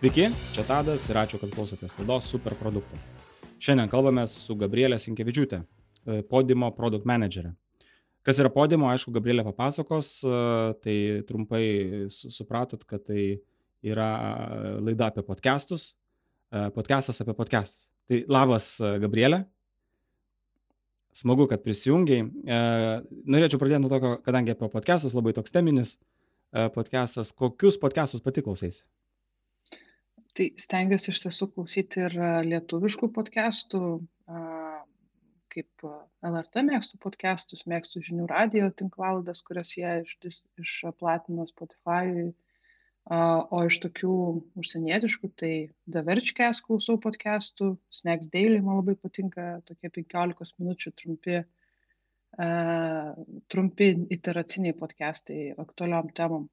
Sveiki, čia Tadas ir ačiū, kad klausotės laidos Superproduktas. Šiandien kalbame su Gabrielė Sinkevičiūtė, e, Podimo Product Managerė. Kas yra Podimo, aišku, Gabrielė papasakos, e, tai trumpai supratot, kad tai yra e, laida apie podcastus, podcastas apie podcastus. Tai labas, Gabrielė. Smagu, kad prisijungiai. Norėčiau pradėti nuo to, kadangi apie podcastus labai toks teminis podcastas. Kokius podcastus pati klausaisi? Tai stengiuosi iš tiesų klausyti ir lietuviškų podcastų, kaip LRT mėgstu podcastus, mėgstu žinių radio tinklalaidas, kurias jie iš, išplatino Spotify. O iš tokių užsienietiškų, tai Verchcast klausau podcastų, Snacks Daily man labai patinka, tokie 15 minučių trumpi, trumpi iteraciniai podcastai aktualiom temom.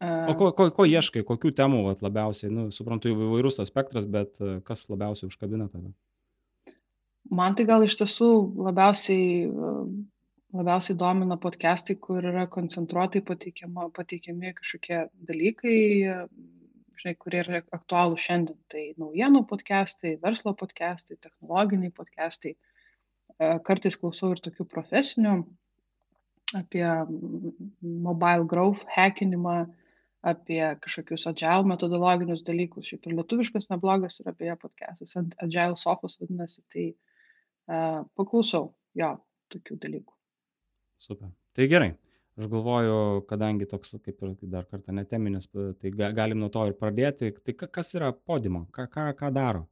O ko, ko, ko ieškai, kokių temų vat, labiausiai, nu, suprantu, įvairus tas spektras, bet e, kas labiausiai užkabina tave? Man tai gal iš tiesų labiausiai, e, labiausiai domina podcastai, kur yra koncentruotai pateikiami kažkokie dalykai, žinai, kurie yra aktualūs šiandien. Tai naujienų podcastai, verslo podcastai, technologiniai podcastai. E, kartais klausau ir tokių profesinių apie mobile growth hackinimą, apie kažkokius agile metodologinius dalykus. Šiaip ir lietuviškas neblogas yra beje podcastas, agile sofos vadinasi, tai uh, paklausau jo tokių dalykų. Super. Tai gerai. Aš galvoju, kadangi toks kaip ir dar kartą neteminis, tai galim nuo to ir pradėti. Tai kas yra podimo? Ką, ką, ką daro?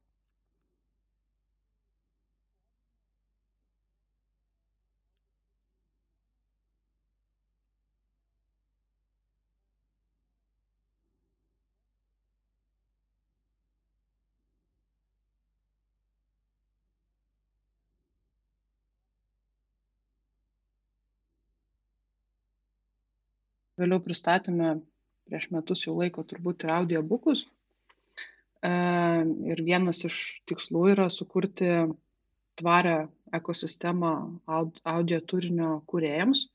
Vėliau pristatėme prieš metus jau laiko turbūt ir audiobukus. E, ir vienas iš tikslų yra sukurti tvarę ekosistemą audio turinio kūrėjams,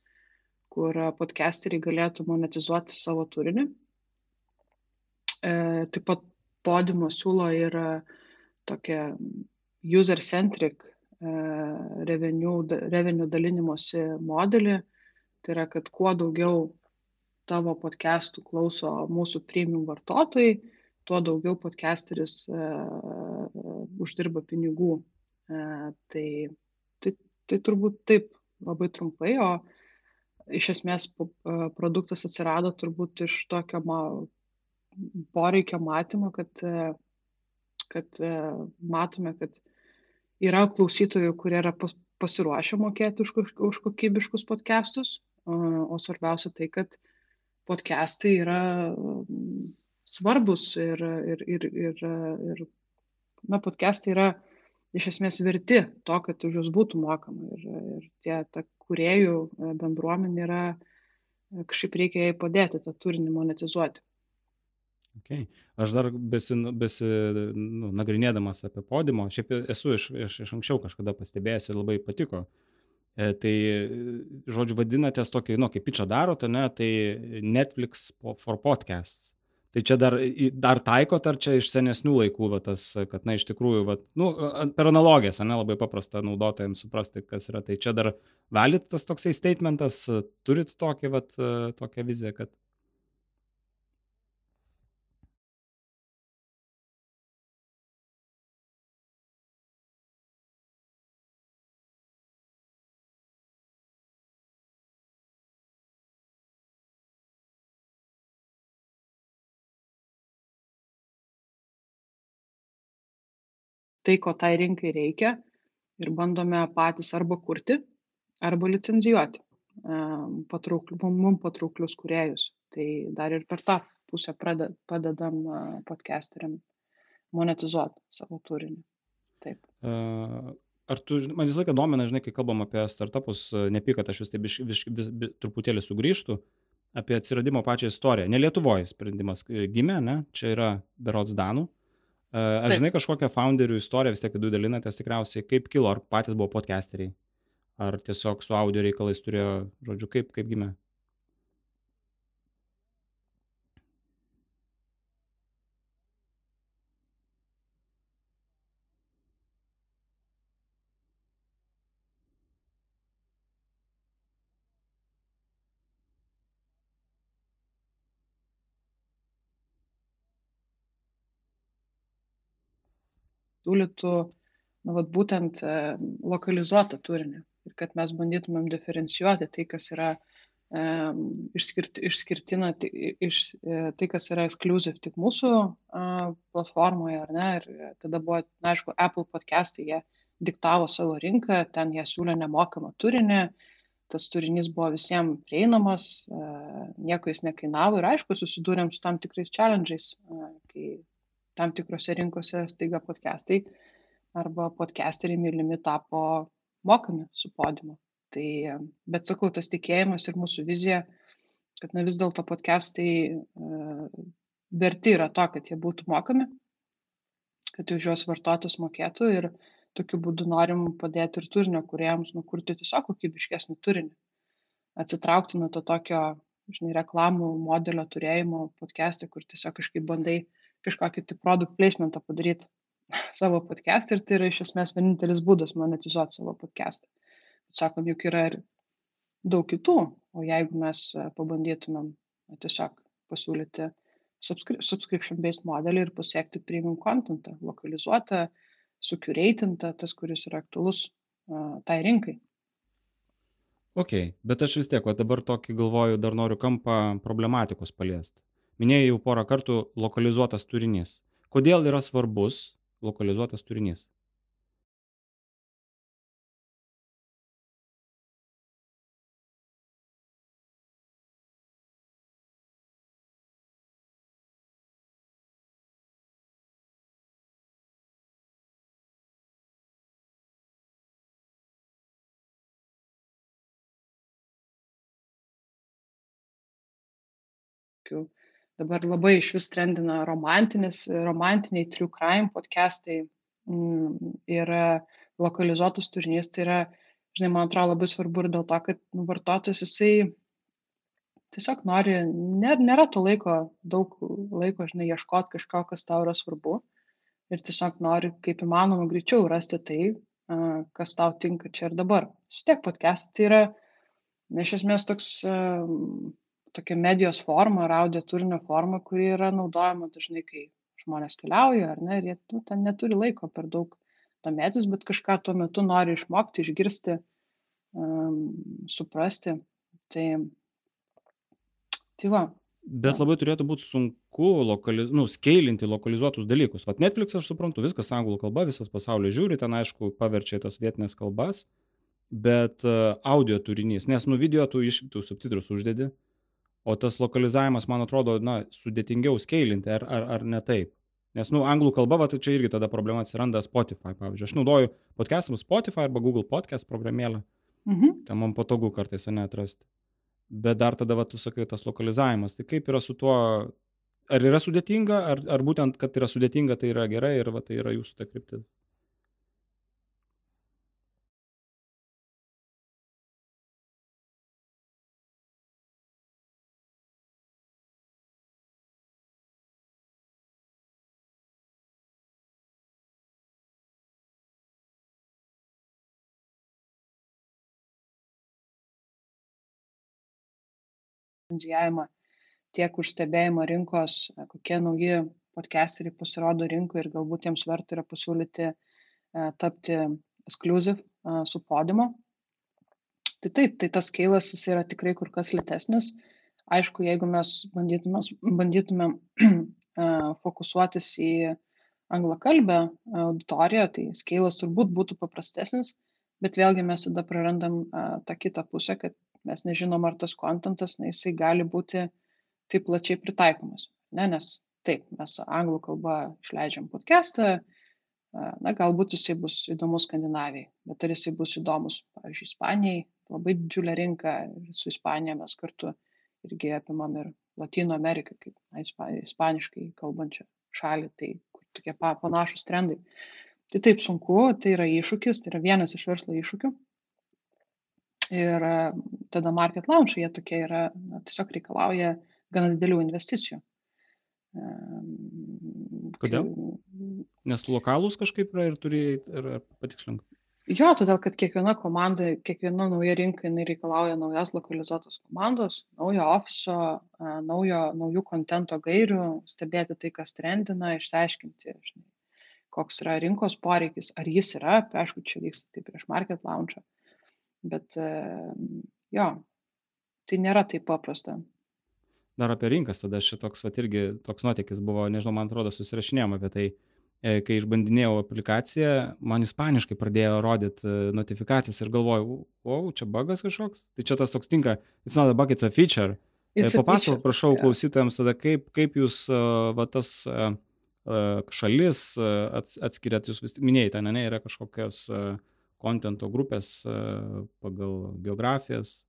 kur podcasteriai galėtų monetizuoti savo turinį. E, taip pat podimo siūlo ir tokią user-centric e, revenue, revenue dalinimosi modelį. Tai yra, kad kuo daugiau tavo podcastų klauso mūsų premium vartotojai, tuo daugiau podcasteris uh, uždirba pinigų. Uh, tai, tai, tai turbūt taip labai trumpai, o iš esmės uh, produktas atsirado turbūt iš tokio ma, poreikio matymo, kad, kad matome, kad yra klausytojų, kurie yra pas, pasiruošę mokėti už, už kokybiškus podcastus, o svarbiausia tai, kad podcastai yra mm, svarbus ir, ir, ir, ir, ir na, podcastai yra iš esmės verti to, kad už juos būtų mokama. Ir, ir tie, ta kuriejų e, bendruomenė yra, e, kažkaip reikia jai padėti tą turinį monetizuoti. Okay. Aš dar besi, besi nu, apie podimo, šiaip esu iš, iš, iš anksčiau kažkada pastebėjęs ir labai patiko. Uh, tai, žodžiu, vadinatės tokį, nu, kaip pičą darote, ne, tai Netflix for podcasts. Tai čia dar, dar taikot, ar čia iš senesnių laikų, va, tas, kad, na, iš tikrųjų, va, nu, per analogijas, ne, labai paprasta naudotojams suprasti, kas yra. Tai čia dar valit tas toksai statementas, turit tokį, va, tokią viziją, kad tai, ko tai rinkai reikia ir bandome patys arba kurti, arba licenzijuoti patraukliu, mums patrauklius kuriejus. Tai dar ir per tą pusę padedam podcasteriam monetizuoti savo turinį. Taip. Ar tu, man visą laiką domina, žinai, kai kalbam apie startupus, nepyk, kad aš vis taip vis, vis, vis, vis, truputėlį sugrįžtų, apie atsiradimo pačią istoriją. Ne Lietuvoje sprendimas gimė, ne? čia yra berots Danų. Ar žinai kažkokią founderių istoriją, vis tiek du dalinatės tikriausiai, kaip kilo, ar patys buvo podcasteriai, ar tiesiog su audio reikalais turėjo, žodžiu, kaip, kaip gimė? Siūlytų nu, vat, būtent e, lokalizuotą turinį ir kad mes bandytumėm diferencijuoti tai, kas yra e, išskirt, išskirtina, tai, iš, e, tai, kas yra exclusive tik mūsų platformoje, ar ne, ir tada buvo, na, aišku, Apple podcastai, jie diktavo savo rinką, ten jie siūlė nemokamą turinį, tas turinys buvo visiems prieinamas, nieko jis nekainavo ir aišku, susidūrėm su tam tikrais challenge'ais, kai tam tikrose rinkose staiga podcastai arba podcasteriai mylimi tapo mokami su podiumu. Tai, e, bet sakau, tas tikėjimas ir mūsų vizija, kad na, vis dėlto podcastai verti yra to, kad jie būtų mokami, kad už juos vartotojas mokėtų ir uh, tokiu būdu norim padėti ir turinio kūrėjams nukurti tiesiog kokybiškesnį turinį. Atsitraukti nuo to tokio, žinai, reklamų modelio turėjimo podcast'e, kur tiesiog kažkaip bandai kažkokį tai produkt placementą padaryti savo podcast'e ir tai yra iš esmės vienintelis būdas monetizuoti savo podcast'ą. Sakom, juk yra ir daug kitų, o jeigu mes e, pabandytumėm tiesiog pasiūlyti subscription based modelį ir pasiekti premium contentą, lokalizuotą, sukiureitinta, tas, kuris yra aktualus uh, tai rinkai. Ok, bet aš vis tiek, o dabar tokį galvoju, dar noriu kampą problematikos paliesti. Minėjai jau porą kartų lokalizuotas turinys. Kodėl yra svarbus lokalizuotas turinys? tokių dabar labai iš vis trendina romantinis, romantiniai true crime podcastai mm, ir lokalizuotas turinys. Tai yra, žinai, man atrodo labai svarbu ir dėl to, kad nu, vartotojas jisai tiesiog nori, nėra, nėra to laiko, daug laiko, žinai, ieškoti kažko, kas tau yra svarbu. Ir tiesiog nori kaip įmanoma greičiau rasti tai, kas tau tinka čia ir dabar. Vis tiek podcastai tai yra, iš esmės toks tokia medijos forma ar audio turinio forma, kuri yra naudojama dažnai, kai žmonės keliauja, ar ne, ir jie nu, ten neturi laiko per daug domėtis, bet kažką tuo metu nori išmokti, išgirsti, um, suprasti. Tai, tai va. Bet labai turėtų būti sunku lokaliz... nu, skailinti lokalizuotus dalykus. Vat Netflix, aš suprantu, viskas anglų kalba, visas pasaulis žiūri, ten aišku, paverčia tas vietinės kalbas, bet uh, audio turinys, nes nu video tu iš tų subtitrus uždedi, o tas lokalizavimas, man atrodo, na, sudėtingiau skailinti, ar, ar, ar ne taip. Nes, nu, anglų kalba, va, tai čia irgi tada problema atsiranda Spotify, pavyzdžiui. Aš naudoju podcastams Spotify arba Google podcast programėlę. Mhm. Ten man patogu kartais neatrasti. Bet dar tada, va, tu sakai, tas lokalizavimas. Tai kaip yra su tuo, ar yra sudėtinga, ar, ar būtent, kad yra sudėtinga, tai yra gerai ir va, tai yra jūsų ta kryptis? Licencijavimą, tiek už stebėjimą rinkos, e, kokie nauji podcasteriai pasirodo rinkoje ir galbūt jiems verta yra pasiūlyti e, tapti exclusive e, su podimo. Tai taip, tai tas keilas jis yra tikrai kur kas lėtesnis. Aišku, jeigu mes bandytumėm, bandytumėm fokusuotis į anglakalbę auditoriją, tai skailas turbūt būtų paprastesnis, bet vėlgi mes tada prarandam tą kitą pusę, kad mes nežinom, ar tas kontentas, na, jisai gali būti taip plačiai pritaikomas. Ne, nes taip, mes anglų kalbą išleidžiam podcastą, na, galbūt jisai bus įdomus Skandinavijai, bet ar jisai bus įdomus, pavyzdžiui, Ispanijai, labai didžiulė rinka su Ispanija mes kartu irgi apimam ir Latino Ameriką, kaip na, ispaniškai kalbančią šalį, tai kur tokie panašus trendai. Tai taip sunku, tai yra iššūkis, tai yra vienas iš verslo iššūkių, ir tada market launchai jie tokie yra, na, tiesiog reikalauja gana didelių investicijų. Kodėl? Nes lokalūs kažkaip yra ir turi, ir patikslink. Jo, todėl kad kiekviena komanda, kiekviena nauja rinka, jinai reikalauja naujos lokalizuotos komandos, naujo ofiso, naujo, naujų kontento gairių, stebėti tai, kas trendina, išsiaiškinti, žinai, koks yra rinkos poreikis, ar jis yra, aišku, čia vyksta tai prieš market launchą, bet jo, tai nėra taip paprasta. Dar apie rinkas, tada šitoks, va, irgi toks nuotėkis buvo, nežinau, man atrodo, susirašinėjom apie tai, e, kai išbandinėjau aplikaciją, man ispaniškai pradėjo rodyti e, notifikacijas ir galvojau, o, čia bugas kažkoks, tai čia tas toks tinka, it's not a bug, it's a feature. E, papasakok, prašau, yeah. klausytojams tada, kaip, kaip jūs va, tas šalis atskiriat, jūs vis minėjai, ten ne, yra kažkokios kontento grupės pagal geografijas.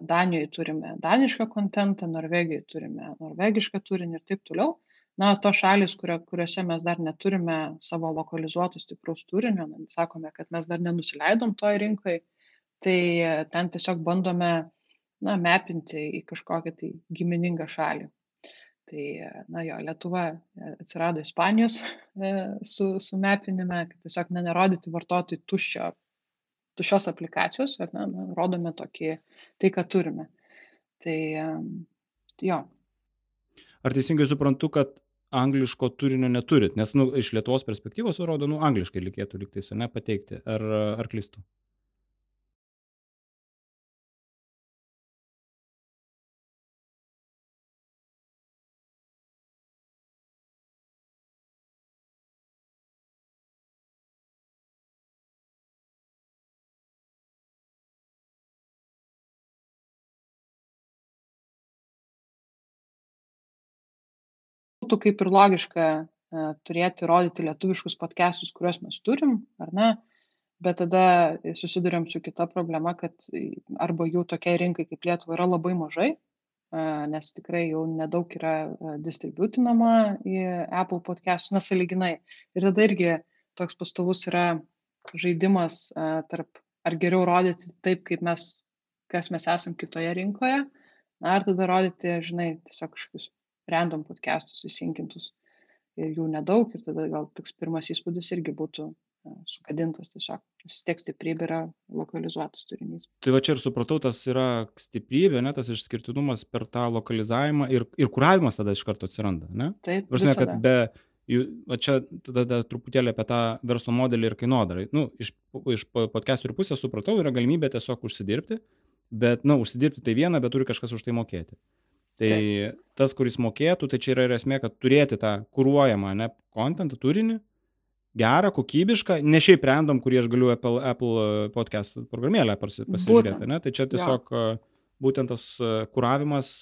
Danijoj turime danišką kontentą, Norvegijoj turime norvegišką turinį ir taip toliau. Na, tos šalis, kurio, kuriuose mes dar neturime savo lokalizuoto stipraus turinio, na, sakome, kad mes dar nenusileidom toj rinkai, tai e, ten tiesiog bandome, na, mepinti į kažkokią tai giminingą šalį. Tai, e, na jo, Lietuva e, atsirado Ispanijos su, su mepinime, kad tiesiog nenerodyti vartotojui tuščio tuščios aplikacijos, ar ne, na, rodome tokį, tai, ką turime. Tai jo. Ar teisingai suprantu, kad angliško turinio neturit, nes nu, iš Lietuvos perspektyvos rodo, nu, angliškai reikėtų liktais, ne, pateikti, ar, ar klystu? Būtų kaip ir logiška e, turėti rodyti lietuviškus podcastus, kuriuos mes turim, ar ne? Bet tada susidurėm su kita problema, kad arba jų tokiai rinkai kaip Lietuva yra labai mažai, e, nes tikrai jau nedaug yra e, distributinama į Apple podcast, nesaliginai. Ir tada irgi toks pastovus yra žaidimas tarp ar geriau rodyti taip, kaip mes, kas mes esam kitoje rinkoje, ar tada rodyti, žinai, tiesiog kažkokius random podcastus įsinkintus ir jų nedaug ir tada gal toks pirmas įspūdis irgi būtų e, sugadintas tiesiog. Vis tiek stiprybė yra lokalizuotas turinys. Tai va čia ir supratau, tas yra stiprybė, ne, tas išskirtinumas per tą lokalizavimą ir, ir kuravimas tada iš karto atsiranda, ne? Taip, Prasme, kad be, va čia tada truputėlį apie tą verslo modelį ir kainodarą. Nu, iš, iš podcastų pusės supratau, yra galimybė tiesiog užsidirbti, bet, na, nu, užsidirbti tai viena, bet turi kažkas už tai mokėti. Tai Taip. tas, kuris mokėtų, tai čia yra ir esmė, kad turėti tą kūruojamą, ne, kontentą, turinį, gerą, kokybišką, ne šiaip random, kurį aš galiu Apple, Apple podcast programėlę pasižiūrėti, ne, tai čia tiesiog ja. būtent tas kūravimas,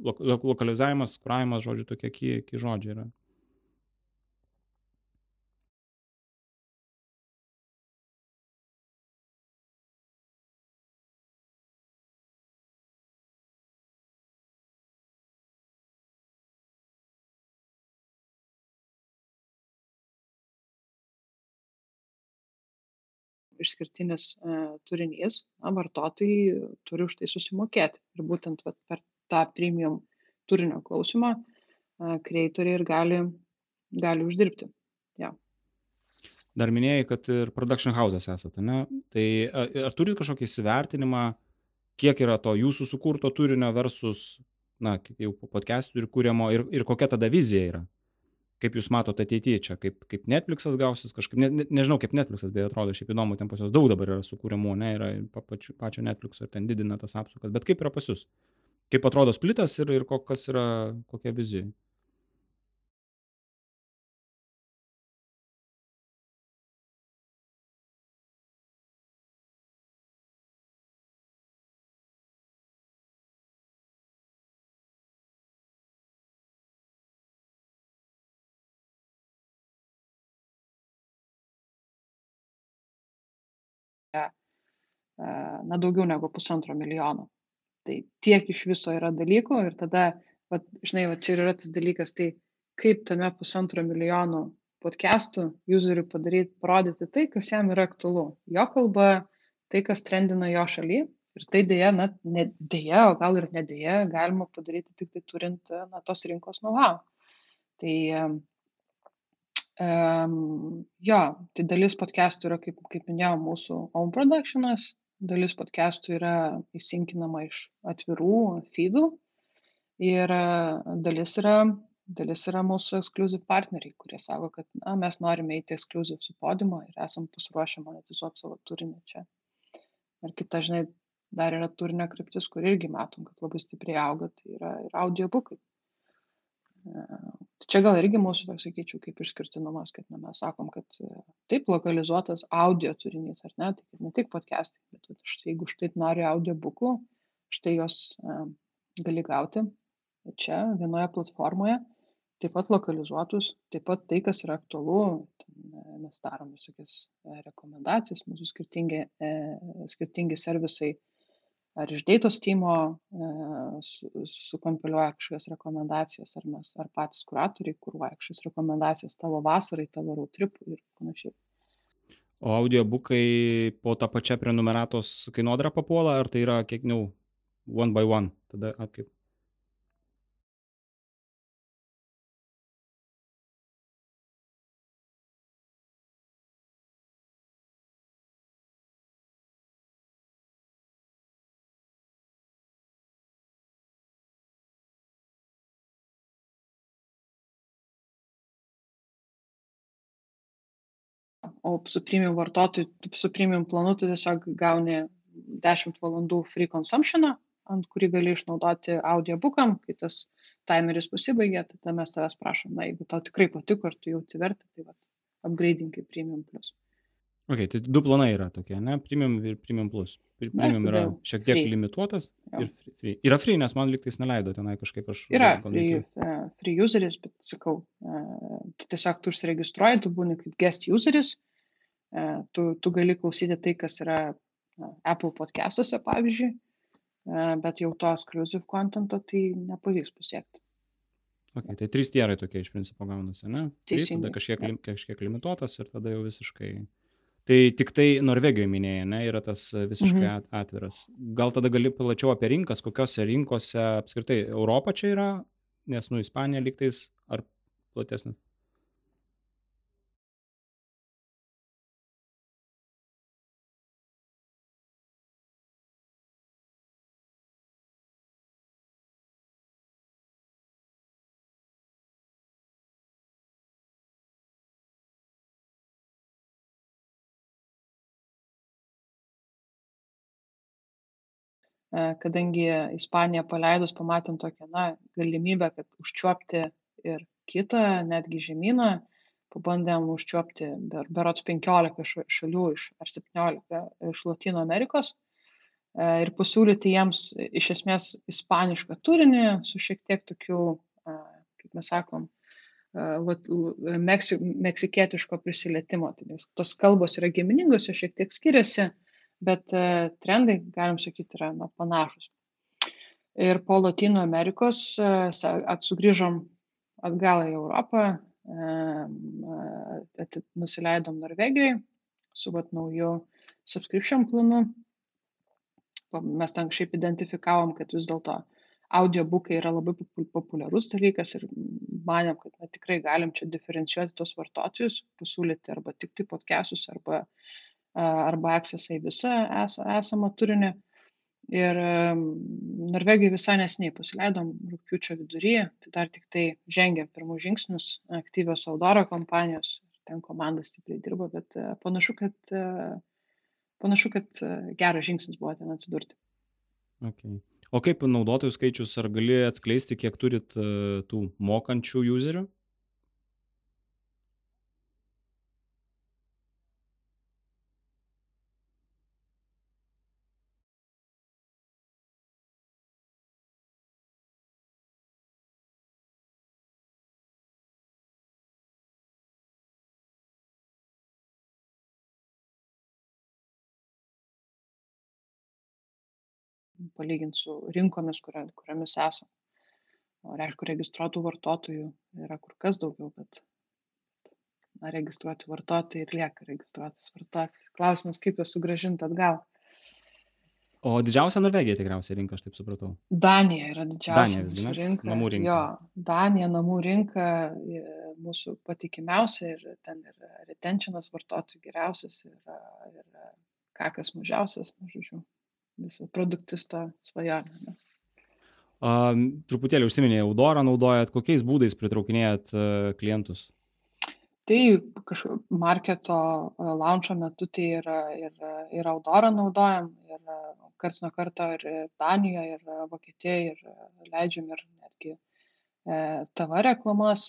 lo, lokalizavimas, kūravimas, žodžiu, tokie ky žodžiai yra. Išskirtinis e, turinys, na, vartotojai turi už tai susimokėti. Ir būtent vat, per tą premium turinio klausimą kreitoriai ir gali, gali uždirbti. Ja. Dar minėjai, kad ir production house'as esate, ne? Tai ar turit kažkokį įsivertinimą, kiek yra to jūsų sukurto turinio versus, na, jau podcastų ir kūrimo ir, ir kokia tada vizija yra? Kaip jūs matot ateity čia kaip kaip netfliksas gausis kažkaip ne ne nežinau kaip netfliksas beje atrodo šiaip įdomu ten pas juos daug dabar yra sukuriamų ane yra pa pačių pačio netflikso ir ten didina tas apsukas bet kaip yra pas jus? Kaip atrodo splitas ir ir ko kas yra kokia vizija na, daugiau negu pusantro milijono. Tai tiek iš viso yra dalykų ir tada, va, žinai, va, čia yra tas dalykas, tai kaip tame pusantro milijono podcastų useriui padaryti, parodyti tai, kas jam yra aktualu. Jo kalba, tai, kas trendina jo šaly Ir tai dėja, na, ne dėja, o gal ir nedėja, galima padaryti tik tai turint na, tos rinkos know-how. Tai um, jo, tai dalis podcastų yra, kaip, kaip minėjau, mūsų own productionas, dalis podcastų yra įsinkinama iš atvirų feedų ir dalis yra, dalis yra mūsų exclusive partneriai, kurie sako, kad na, mes norime eiti exclusive su podimo ir esam pasiruošę monetizuoti savo turinį čia. Ir kita, žinai, dar yra turinio kryptis, kur irgi matom, kad labai stipriai auga, tai yra ir audiobukai. E, čia gal irgi mūsų, toks sakyčiau, kaip išskirtinumas, kad na, mes sakom, kad e, taip lokalizuotas audio turinys, ar ne, tai ne tik podcastai, bet štai, jeigu štai nori audiobukų, štai jos uh, gali gauti čia vienoje platformoje, taip pat lokalizuotus, taip pat tai, kas yra aktualu, mes darom visokias rekomendacijas, mūsų skirtingi, skirtingi servisai ar iš Deitos timo e, sukompiliuoja kažkokias rekomendacijas, ar mes, ar patys kuratoriai kūruoja kažkokias rekomendacijas tavo vasarai, tavo road tripui ir panašiai. O audiobukai po tą pačią prenumeratos kainodarą papuola, ar tai yra kiek, nu, one by one? Tada kaip? Su premium vartotoju, su premium planu tu tiesiog gauni 10 valandų free consumptioną, ant kurį gali išnaudoti audiobookam, kai tas timeris pasibaigia, tai tada mes tavęs prašom, na, jeigu tau tikrai patiko ir tu jauti vertę, tai va, upgrading į premium plus. Ok, tai du planai yra tokie, ne? Premium ir Premium Plus. Premium yra šiek tiek free. limituotas jo. ir free. Yra free, nes man liktais neleido tenai kažkaip aš. Yra free, uh, free useris, bet sakau, uh, tu tiesiog tu užsiregistruoji, tu būni kaip guest useris, tu, tu gali klausyti tai, kas yra uh, Apple podcastuose, pavyzdžiui, uh, bet jau to exclusive contento tai nepavyks pasiekti. Okay, tai trys tierai tokie iš principo gaunasi, ne? Teisingai. Tada kažkiek, lim, kažkiek limituotas ir tada jau visiškai Tai tik tai Norvegijoje minėjai, ne, yra tas e, visiškai mhm. atviras. Gal tada gali plačiau apie rinkas, kokiose rinkose apskritai Europa čia yra, nes, nu, Ispanija liktais ar platesnis? Kadangi Ispanija paleidus pamatėm tokią na, galimybę, kad užčiuopti ir kitą, netgi žemyną, pabandėm užčiuopti ber, berots 15 šalių iš, ar 17 iš Latino Amerikos e, ir pasiūlyti jiems iš esmės ispanišką turinį su šiek tiek tokiu, e, kaip mes sakom, meksik, meksikietiško prisilietimo. Tai tos kalbos yra giminingos, jos šiek tiek skiriasi, bet e, trendai, galim sakyti, yra na, panašus. Ir po Latino Amerikos e, atsugrįžom atgal į Europą, e, nusileidom Norvegijai su vat, nauju subscription planu. Mes ten kažkaip identifikavom, kad vis dėlto audiobookai yra labai populiarus dalykas ir manėm, kad na, tikrai galim čia diferencijuoti tos vartotojus, pasiūlyti arba tik tai podcastus, arba uh, arba accessą į visą es, esamą turinį. Ir Norvegijai visai nesiniai pasileidom rūpiučio viduryje, tai dar tik tai žengėm pirmus žingsnius aktyvios Saudoro kompanijos, ten komanda stipriai dirbo, bet panašu, kad, panašu, kad geras žingsnis buvo ten atsidurti. Okay. O kaip naudotojų skaičius, ar gali atskleisti, kiek turit tų mokančių userių? Palyginti su rinkomis, kuria, kuriomis esame. O reiškia, registruotų vartotojų yra kur kas daugiau, bet na, registruoti vartotojai ir lieka registruotas vartotojas. Klausimas, kaip juos sugražinti atgal. O didžiausia Norvegija tikriausiai rinka, aš taip supratau. Danija yra Danija didžiausia visgi, mūsų ne? rinka. Namų rinka. Jo, Danija namų rinka e, mūsų patikimiausia ir ten ir retentionas vartotojų geriausias ir, ir kakas mažiausias, na, žodžiu, visą produktisto svajonę. Um, truputėlį užsiminėjai, Audorą naudojat, kokiais būdais pritraukinėjat uh, klientus? Tai kažkokio marketo e, launcho metu tai yra ir, ir Audorą naudojam, ir e, karts nuo karto ir Danijoje, ir Vokietijoje, ir leidžiam ir netgi TV reklamas,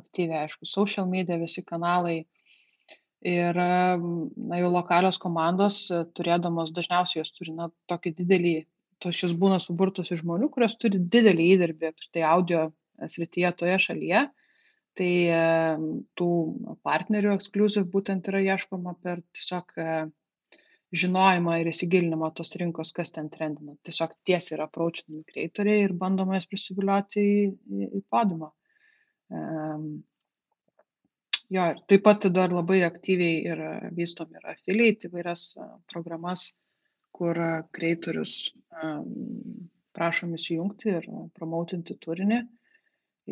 aktyviai, aišku, social media, visi kanalai. Ir na, jau lokalios komandos, turėdamos, dažniausiai jos turi na, tokį didelį, tos jos būna suburtos iš žmonių, kurios turi didelį įdirbį apskritai audio srityje toje šalyje. Tai tų partnerių ekskluziv būtent yra ieškoma per tiesiog žinojimą ir įsigilinimą tos rinkos, kas ten trendina. Tiesiog tiesiai yra approachinami kreitoriai ir bandoma jas prisivilioti į, į, į podumą. Um, jo, ir taip pat dar labai aktyviai ir vystom ir affiliate įvairias programas, kur kreitorius um, prašom įsijungti ir promautinti turinį.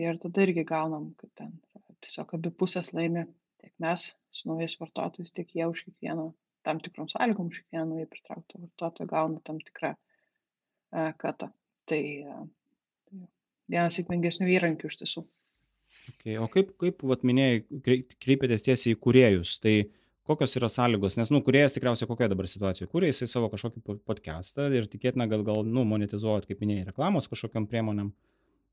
Ir tada irgi gaunam, kad ten tiesiog abi pusės laimi, tiek mes su naujais vartotojais, tiek jie už kiekvieną tam tikrom sąlygom už kiekvieną naujai pritrauktą vartotoją gauna tam tikrą e, katą. Tai, e, tai vienas sėkmingesnių įrankių iš tiesų. Okay. O kaip, kaip vat, minėjai, kreipėtės tiesiai į kuriejus, tai kokios yra sąlygos, nes, nu, kuriejas tikriausiai kokia dabar situacija, kuria jisai savo kažkokį podcastą ir tikėtina, kad gal, nu, monetizuojat, kaip minėjai, reklamos kažkokiam priemonėm.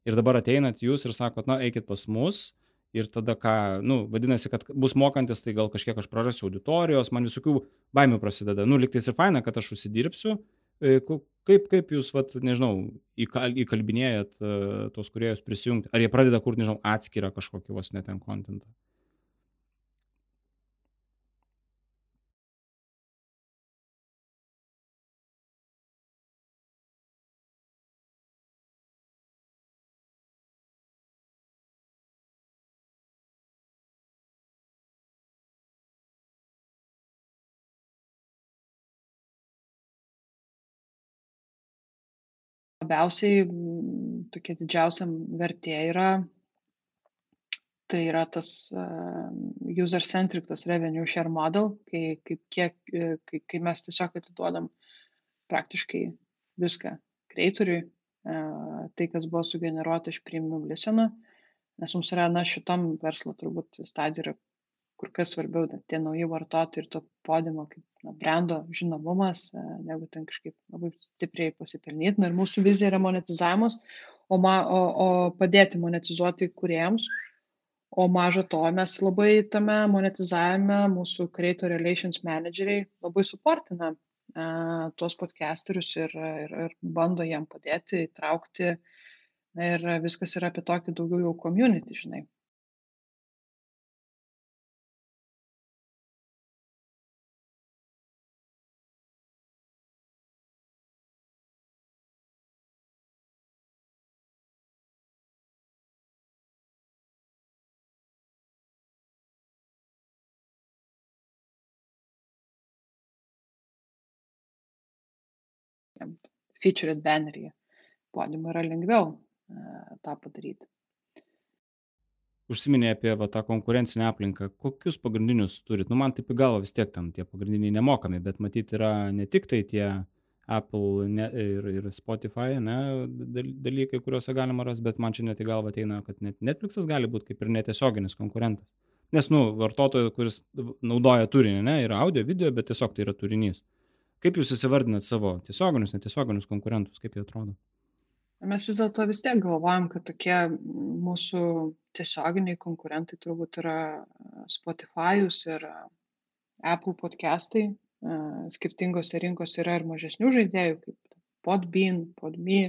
Ir dabar ateinat jūs ir sakot, na, eikit pas mus, ir tada ką, nu, vadinasi, kad bus mokantis, tai gal kažkiek aš prarasiu auditorijos, man visokių baimių prasideda. Nu, liktais ir faina, kad aš užsidirbsiu. Kaip, kaip jūs, vat, nežinau, įkal, įkalbinėjat uh, tos kuriejus prisijungti? Ar jie pradeda kurti, nežinau, atskirą kažkokį vos neten kontentą? Labiausiai mm, tokia didžiausia vertė yra, tai yra tas user-centric, tas revenue share model, kai, kaip kiek, e, kai, kai mes tiesiog atiduodam praktiškai viską kreitoriui, e, tai kas buvo sugeneruota iš premium listeną, nes mums yra, na, šitam verslo turbūt stadija yra kur kas svarbiau tie nauji vartotojai ir to podimo kaip na, brendo žinomumas, e, negu ten kažkaip labai stipriai pasipelnyti. Na ir mūsų vizija yra monetizavimas, o, ma, o, o padėti monetizuoti kuriems. O maža to, mes labai tame monetizavime, mūsų Creator Relations manageriai labai suportina uh, tuos podcasterius ir, ir, ir bando jiem padėti, įtraukti. Ir viskas yra apie tokį daugiau jau community, žinai. Featured banneryje. Podium yra lengviau e, tą padaryti. Užsiminė apie va, tą konkurencinę aplinką. Kokius pagrindinius turit? Nu, man taip į galvą vis tiek tam tie pagrindiniai nemokami, bet matyti yra ne tik tai tie Apple ne, ir, ir Spotify ne, dalykai, kuriuose galima rasti, bet man čia net į galvą ateina, kad net Netflixas gali būti kaip ir netiesioginis konkurentas. Nes, nu, vartotojas, kuris naudoja turinį, ne, yra audio, video, bet tiesiog tai yra turinys. Kaip jūs įsivardinat savo tiesioginius, netiesioginius konkurentus, kaip jie atrodo? Mes vis dėlto vis tiek galvojam, kad tokie mūsų tiesioginiai konkurentai turbūt yra Spotify'us ir Apple podcastai. Skirtingose rinkose yra ir mažesnių žaidėjų, kaip Podbean, Podme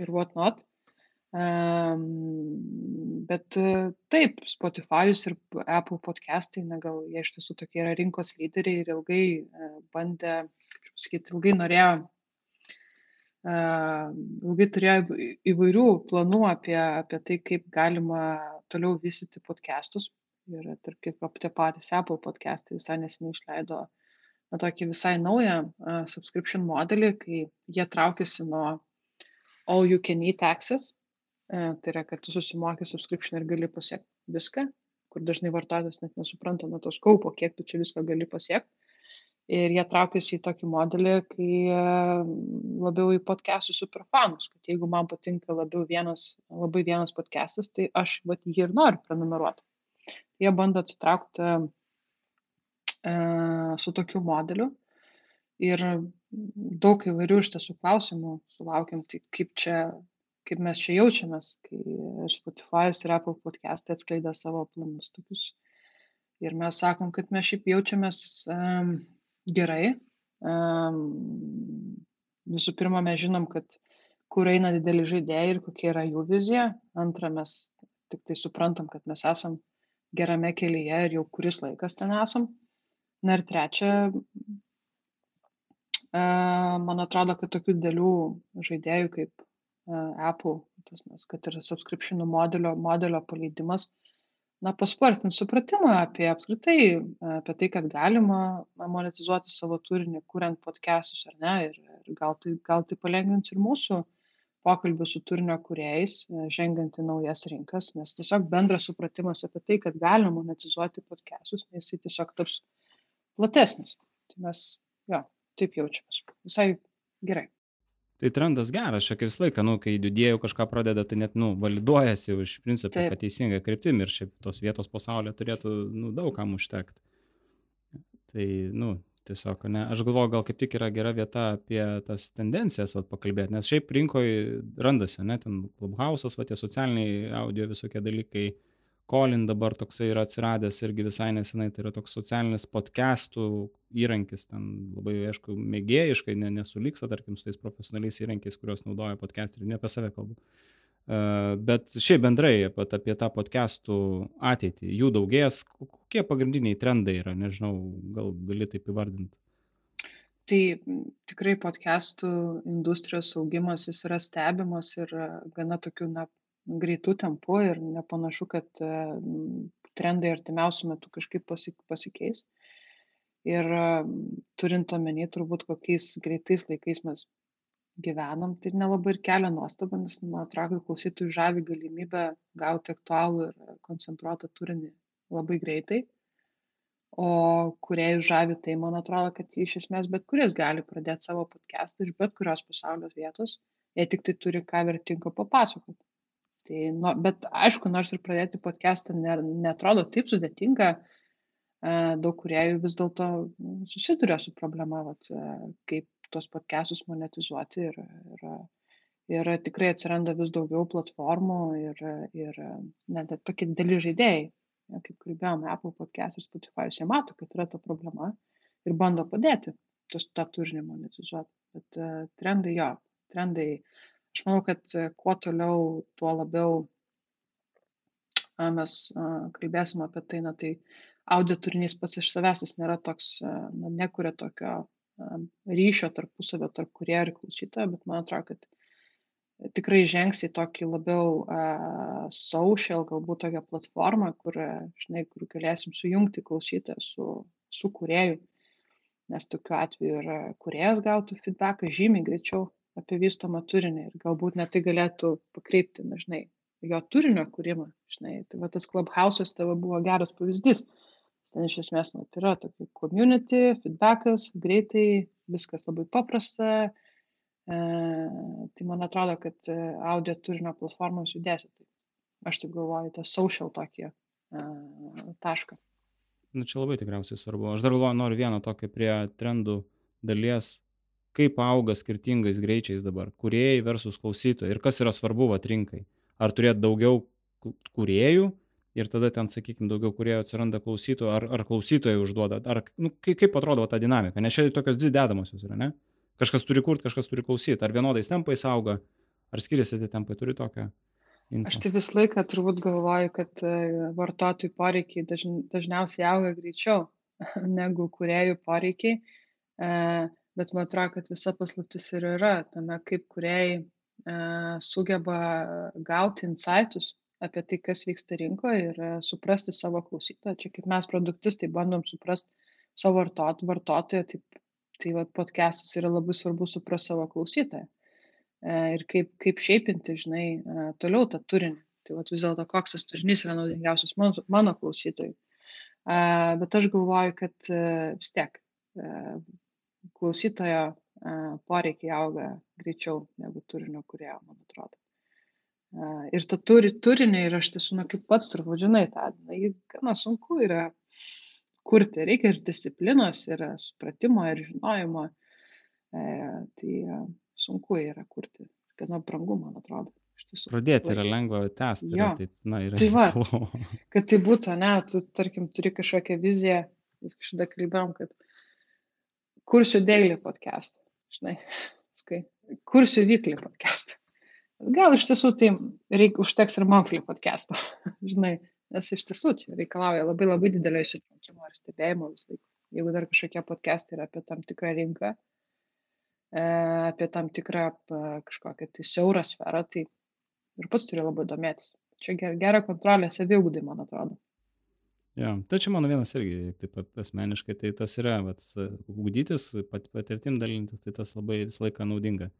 ir whatnot. Um, bet taip, Spotify'us ir Apple podcastai, na gal jie iš tiesų tokie yra rinkos lyderiai ir ilgai uh, bandė sakyti, ilgai norėjo, ilgai turėjo įvairių planų apie, apie tai, kaip galima toliau vystyti podcastus. Ir tarp kitko, tie patys Apple podcastai visai nesiniai išleido na, tokį visai naują uh, subscription modelį, kai jie traukiasi nuo all you can eat access, uh, tai yra, kad tu susimoki subscription ir gali pasiekti viską, kur dažnai vartotojas net nesupranta nuo to skaupo, kiek tu čia visko gali pasiekti. Ir jie traukiasi į tokį modelį, kai labiau į podcastų superfanus, kad jeigu man patinka labiau vienas, labai vienas podcastas, tai aš vat, jį ir noriu prenumeruoti. Jie bando atsitraukti e, su tokiu modeliu ir daug įvairių iš tiesų klausimų sulaukiam, tai kaip, čia, kaip mes čia jaučiamės, kai ir Spotify ir Apple podcastai atskleidė savo planus tokius. Ir mes sakom, kad mes šiaip jaučiamės um, gerai. Visų pirma, mes žinom, kad kur eina dideli žaidėjai ir kokia yra jų vizija. Antra, mes tik tai suprantam, kad mes esam gerame kelyje ir jau kuris laikas ten esam. Na ir trečia, man atrodo, kad tokių didelių žaidėjų kaip Apple, tas, nes, kad ir subscriptionų modelio, modelio paleidimas, na paspartint supratimą apie apskritai apie tai kad galima monetizuoti savo turinį kuriant podkestus ar ne ir ir gal tai gal tai palengvins ir mūsų pokalbius su turinio kūrėjais žengiant į naujas rinkas nes tiesiog bendras supratimas apie tai kad galima monetizuoti podkestus jisai tiesiog taps platesnis. Tai mes jo taip jaučiamės. Visai gerai tai trendas geras čia kaip visą laiką nu kai didieji kažką pradeda tai net nu validuojasi jau iš principo kad teisinga kryptim ir šiaip tos vietos pasaulyje turėtų nu daug kam užtekt. Tai nu tiesiog ne aš galvoju gal kaip tik yra gera vieta apie tas tendencijas vat pakalbėt nes šiaip rinkoj randasi ane ten klubhausas va tie socialiniai audio visokie dalykai Kolin dabar toksai yra atsiradęs irgi visai nesenai, tai yra toks socialinis podcastų įrankis, ten labai, aišku, mėgėjiškai, ne, nesuliksa, tarkim, su tais profesionaliais įrankiais, kuriuos naudoja podcasteriai, ne apie save kalbu. Uh, bet šiaip bendrai apie, apie tą podcastų ateitį, jų daugės, kokie pagrindiniai trendai yra, nežinau, gal gali taip įvardinti. Tai tikrai podcastų industrijos augimas jis yra stebimas ir gana tokiu, na, greitu tempu ir nepanašu, kad e, trendai artimiausių metų kažkaip pasikeis. Ir turint omeny turbūt kokiais greitais laikais mes gyvenam, tai nelabai ir kelia nuostabą, nes man atrodo, klausytojų žavi galimybę gauti aktualų ir koncentruotą turinį labai greitai. O kuriejų žavi, tai man atrodo, kad iš esmės bet kuris gali pradėti savo podcastą iš bet kurios pasaulio vietos, jei tik tai turi ką vertingo papasakoti tai no bet aišku nors ir pradėti podkestą ne neatrodo taip sudėtinga a daug kūrėjų vis dėlto susiduria su problema vat kaip tuos podkestus monetizuoti ir ir ir tikrai atsiranda vis daugiau platformų ir ir net ir tokie dideli žaidėjai. Kaip kalbėjom apple podcast ir spotify jie mato kad yra ta problema ir bando padėti tuos tą turinį monetizuot. Bet trendai jo trendai aš manau, kad e, kuo toliau, tuo labiau mes kalbėsim apie tai, na tai audio turinys pats iš savęs jis nėra toks, na, nekuria tokio ryšio tarpusavio tarp kurie ir klausytojo, bet man atrodo, kad tikrai žengs į tokį labiau uh, social, galbūt tokią platformą, kur, žinai, kur galėsim sujungti klausytoją su, su kurieju, nes tokiu atveju ir kuriejas gautų feedbacką žymiai greičiau apie vystomą turinį ir galbūt net tai galėtų pakreipti, na, žinai, jo turinio kūrimą, žinai. Tai va tas Clubhouse'as tavo buvo geras pavyzdys. Ten iš esmės, nu, tai yra tokia community, feedbackas, greitai, viskas labai paprasta. E, tai man atrodo, kad e, audio turinio platformos judėsi. Tai aš taip galvoju, tą social tokį e, tašką. Nu, čia labai tikriausiai svarbu. Aš dar galvoju, noriu vieną tokį prie trendų dalies kaip auga skirtingais greičiais dabar kūrėjai versus klausytojai ir kas yra svarbu vat rinkai ar turėt daugiau kūrėjų ir tada ten sakykim daugiau kūrėjų atsiranda klausytojų ar ar klausytojai užduoda ar nu kai kaip atrodo ta dinamika nes čia tokios dvi dedamosios yra ne kažkas turi kurt kažkas turi klausyt ar vienodais tempais auga ar skiriasi tie tempai turi tokią info. Aš tai visą laiką turbūt galvoju, kad e, vartotojų poreikiai dažn, dažniausiai auga greičiau negu kuriejų poreikiai. E, bet man atrodo kad visa paslaptis ir yra tame kaip kūrėjai e, sugeba gauti insaitus apie tai kas vyksta rinkoj ir e, suprasti savo klausytoją čia kaip mes produktistai bandom suprast savo vartot, vartotoją, tai, tai va, podcastas yra labai svarbu suprasti savo klausytoją e, ir kaip, kaip šiaipinti, žinai, e, toliau tą turinį. Tai va, vis dėlto koks tas turinys yra naudingiausias mano, mano klausytojui. Bet aš galvoju, kad vis tiek klausytojo poreikiai auga greičiau negu turinio kurėjo, man atrodo. Ir tą turi, turinį ir aš tiesiog, na, kaip pats turbūt žinai, tą, na, jį gana sunku yra kurti. Reikia ir disciplinos, ir supratimo, ir žinojimo. E, tai sunku yra kurti. Gana brangu, man atrodo. Pradėti yra lengva tęsti. Jo. Taip, na, yra Tai va. Kad tai būtų, ne, tu, tarkim, turi kažkokią viziją, vis kažkada kalbėjom, kad kursiu daily podcast, žinai, skai, kursiu weekly podcast. Gal iš tiesų tai reik, užteks ir monthly podcast'o, žinai, nes iš tiesų čia reikalauja labai labai didelio įsitraukimo ir stebėjimo vis laik. Jeigu dar kažkokie podcast'ai yra apie tam tikrą rinką, e, apie tam tikrą e, kažkokią tai siaurą sferą, tai ir pats turi labai domėtis. Čia ger- gera kontrolė saviugdai, man atrodo. Jo, čia mano vienas irgi, taip asmeniškai, tai tas yra, vat, ugdytis, pat, patirtim dalintis, tai tas labai visą laiką naudinga.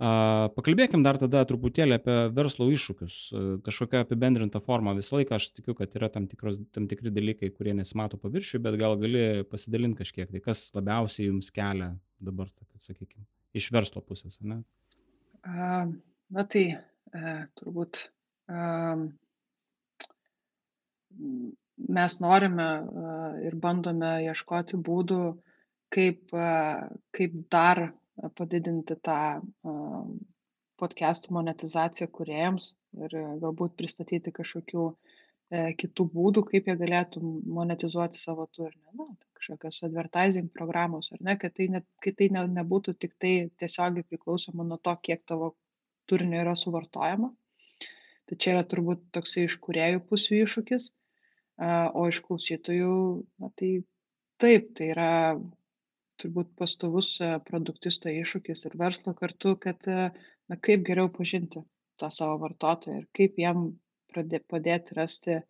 A, pakalbėkim dar tada truputėlį apie verslo iššūkius, a, kažkokią apibendrintą formą. Visą laiką aš tikiu, kad yra tam, tikros, tam tikri dalykai, kurie nesimato paviršių, bet gal gali pasidalinti kažkiek, tai kas labiausiai jums kelia dabar, sakykime, iš verslo pusės, ne? A, Na tai e, turbūt a, mes norime a, ir bandome ieškoti būdų, kaip, a, kaip dar padidinti tą a, podcastų monetizaciją kuriejams ir galbūt pristatyti kažkokių e, kitų būdų, kaip jie galėtų monetizuoti savo turinį. Na, kažkokios advertising programos, ar ne, kad tai, ne, kad tai ne, nebūtų tik tai tiesiogiai priklausoma nuo to, kiek tavo turinio yra suvartojama. Tai čia yra turbūt toksai iš kuriejų pusių iššūkis, o iš klausytojų, na, tai taip, tai yra turbūt pastovus produktisto iššūkis ir verslo kartu, kad na, kaip geriau pažinti tą savo vartotoją ir kaip jam pradė, padėti rasti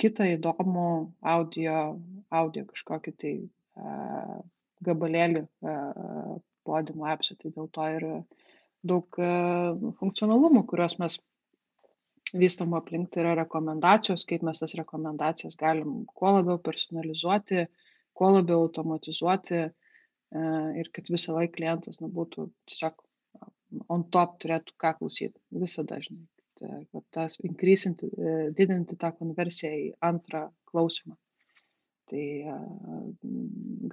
kitą įdomų audio, audio kažkokį tai a, gabalėlį podimo appsą. Tai dėl to ir daug a, funkcionalumų, kuriuos mes vystom aplink, tai yra rekomendacijos, kaip mes tas rekomendacijas galim kuo labiau personalizuoti, kuo labiau automatizuoti a, ir kad visą laiką klientas na, būtų tiesiog on top turėtų ką klausyti. Visada, kad, kad tas increasinti, e, didinti tą konversiją į antrą klausimą. Tai a,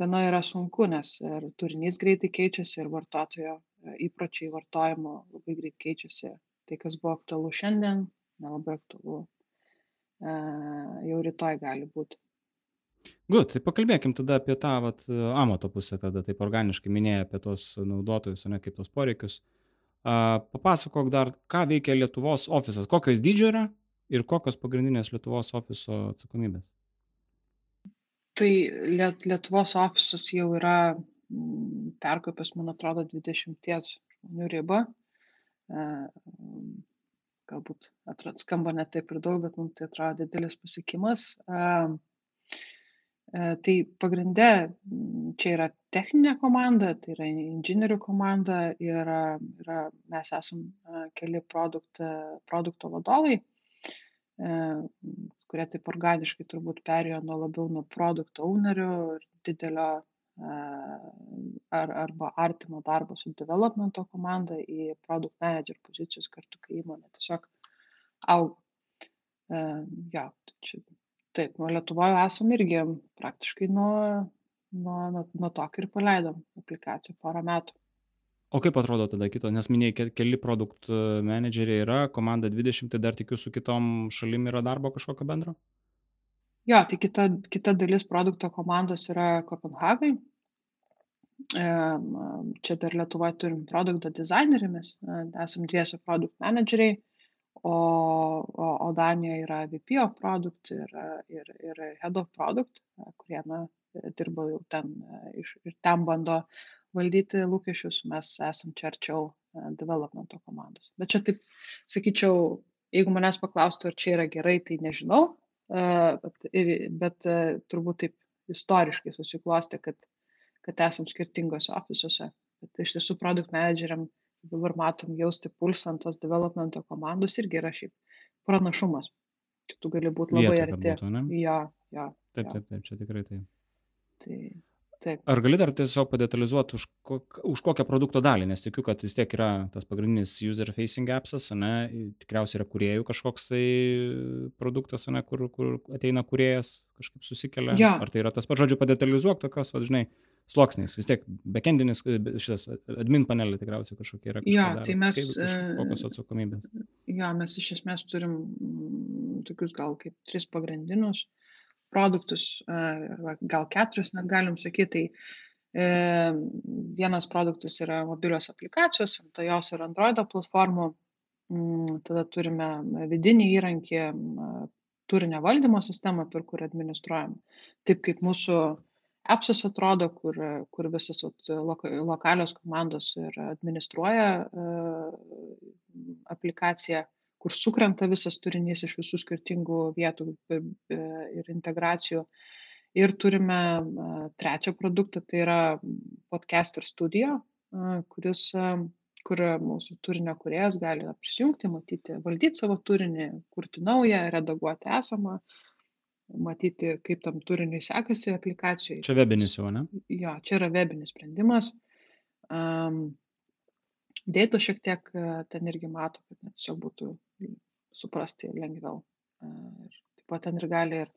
gana yra sunku, nes ir turinys greitai keičiasi, ir vartotojo e, įpročiai vartojimo labai greit keičiasi. Tai, kas buvo aktualu šiandien, nelabai aktualu e, jau rytoj gali būti. Gut, tai pakalbėkim tada apie tą vat, amato pusę, tada taip organiškai minėjai apie tos naudotojus, ne kaip tos poreikius. A, papasakok dar, ką veikia Lietuvos ofisas, kokios dydžio yra ir kokios pagrindinės Lietuvos ofiso atsakomybės. Tai Liet, Lietuvos ofisas jau yra mm, perkopęs, man atrodo, 20 žmonių ribą. E, galbūt atrodo, skamba net taip ir daug, bet mums tai atrodo didelis pasiekimas. E, tai pagrindė čia yra techninė komanda, tai yra inžinierių komanda ir yra, mes esam e, keli produkt, produkto vadovai, e, kurie taip organiškai turbūt perėjo nuo labiau nuo produkto ownerių ir didelio ar, arba artimo darbo su developmento komanda į product manager pozicijos kartu, kai įmonė tiesiog auga. Ja, tai čia taip, nuo Lietuvoje esam irgi praktiškai nuo nuo nuo nuo to kai ir paleidom aplikaciją porą metų O kaip atrodo tada kito, nes minėjai, ke- keli produkt menedžeriai yra, komanda 20, tai dar tikiu su kitom šalim yra darbo kažkokio bendro? Jo tai kita kita dalis produkto komandos yra kopenhagai čia dar Lietuvoje turim produkto dizainerį, mes e, esam dviese produkt menedžeriai, o, o, o Danijoje yra VP of product ir, ir, ir head of product, e, kurie na, dirba jau ten e, iš, ir ten bando valdyti lūkesčius, mes esam čia arčiau developmento komandos. Bet čia taip, sakyčiau, jeigu manęs paklaustų, ar čia yra gerai, tai nežinau, bet, ir, bet turbūt taip istoriškai susiklostė, kad, kad esam skirtingose ofisuose. Bet iš tiesų produkt manageriam dabar matom jausti pulsą ant tos developmento komandos irgi yra šiaip pranašumas. Tu gali būti labai Vieta, arti. būtų, ne? Jo, jo. Taip, jo. taip, taip, čia tikrai taip. Tai taip. Ar gali dar tiesiog padetalizuoti, už, kok, už kokią produkto dalį, nes tikiu, kad vis tiek yra tas pagrindinis user-facing appsas, ne, tikriausiai yra kuriejų kažkoks tai produktas, ne, kur, kur ateina kuriejas, kažkaip susikelia. Jo. Ar tai yra tas pats, žodžiu, padetalizuok tokios, va, žinai, sluoksniais, vis tiek backendinis, šitas admin panelė tikriausiai kažkokia yra. Jo, kažką daro. tai mes, Kaip, e, kokios atsakomybės. Jo, mes iš esmės turim tokius gal kaip tris pagrindinius produktus, e, gal keturis net galim sakyti. Tai e, vienas produktas yra mobilios aplikacijos, ant jos ir Android platformų. Mm, Tada turime vidinį įrankį, turinio valdymo sistemą, per kurį administruojam. Taip kaip mūsų appsas atrodo, kur, kur visas lokalios komandos ir administruoja e, aplikaciją, kur sukrenta visas turinys iš visų skirtingų vietų ir integracijų. Ir turime trečią produktą, tai yra podcaster studio, kuris, kur mūsų turinio kuriejas gali prisijungti, matyti, valdyti savo turinį, kurti naują, redaguoti esamą, matyti, kaip tam turiniui sekasi aplikacijoje. Čia webinis jau, ne? Jo, čia yra webinis sprendimas. Um, Dėtų šiek tiek e, ten irgi mato, kad tiesiog būtų suprasti lengviau. E, Ir taip pat ten ir gali ir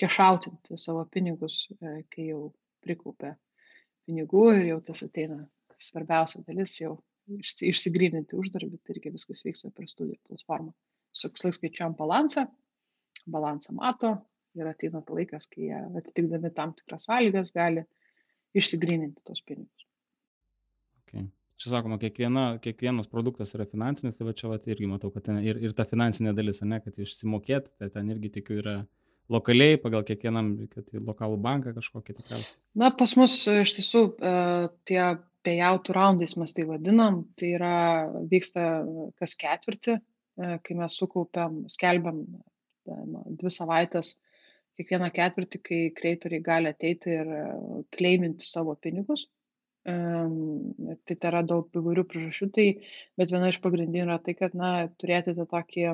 kešautinti savo pinigus, e, kai jau prikaupia pinigų ir jau tas ateina svarbiausia dalis, jau išsi- išsigryninti uždarbį, tai irgi viskas vyksta per studijų platformą. Sukslai skaičiuojam balansą, balansą mato ir ateina laikas, kai jie atitikdami tam tikras sąlygas gali išsigryninti tos pinigus. Čia sakoma, kiekviena, kiekvienas produktas yra finansinis, tai va čia va irgi matau, kad ten ir, ir ta finansinė dalis, ne, kad išsimokėti, tai ten irgi tikiu yra lokaliai, pagal kiekvienam, kad į lokalų banką kažkokį tikriausiai. Na, pas mus iš tiesų e, tie payoutų raundais mes tai vadinam, tai yra vyksta kas ketvirtį, e, kai mes sukaupiam, skelbiam e, dvi savaitės kiekvieną ketvirtį, kai kreitoriai gali ateiti ir kleiminti savo pinigus. Tai tai yra dėl įvairių priežasčių, tai, bet viena iš pagrindinių yra tai, kad na, turėti tą tokį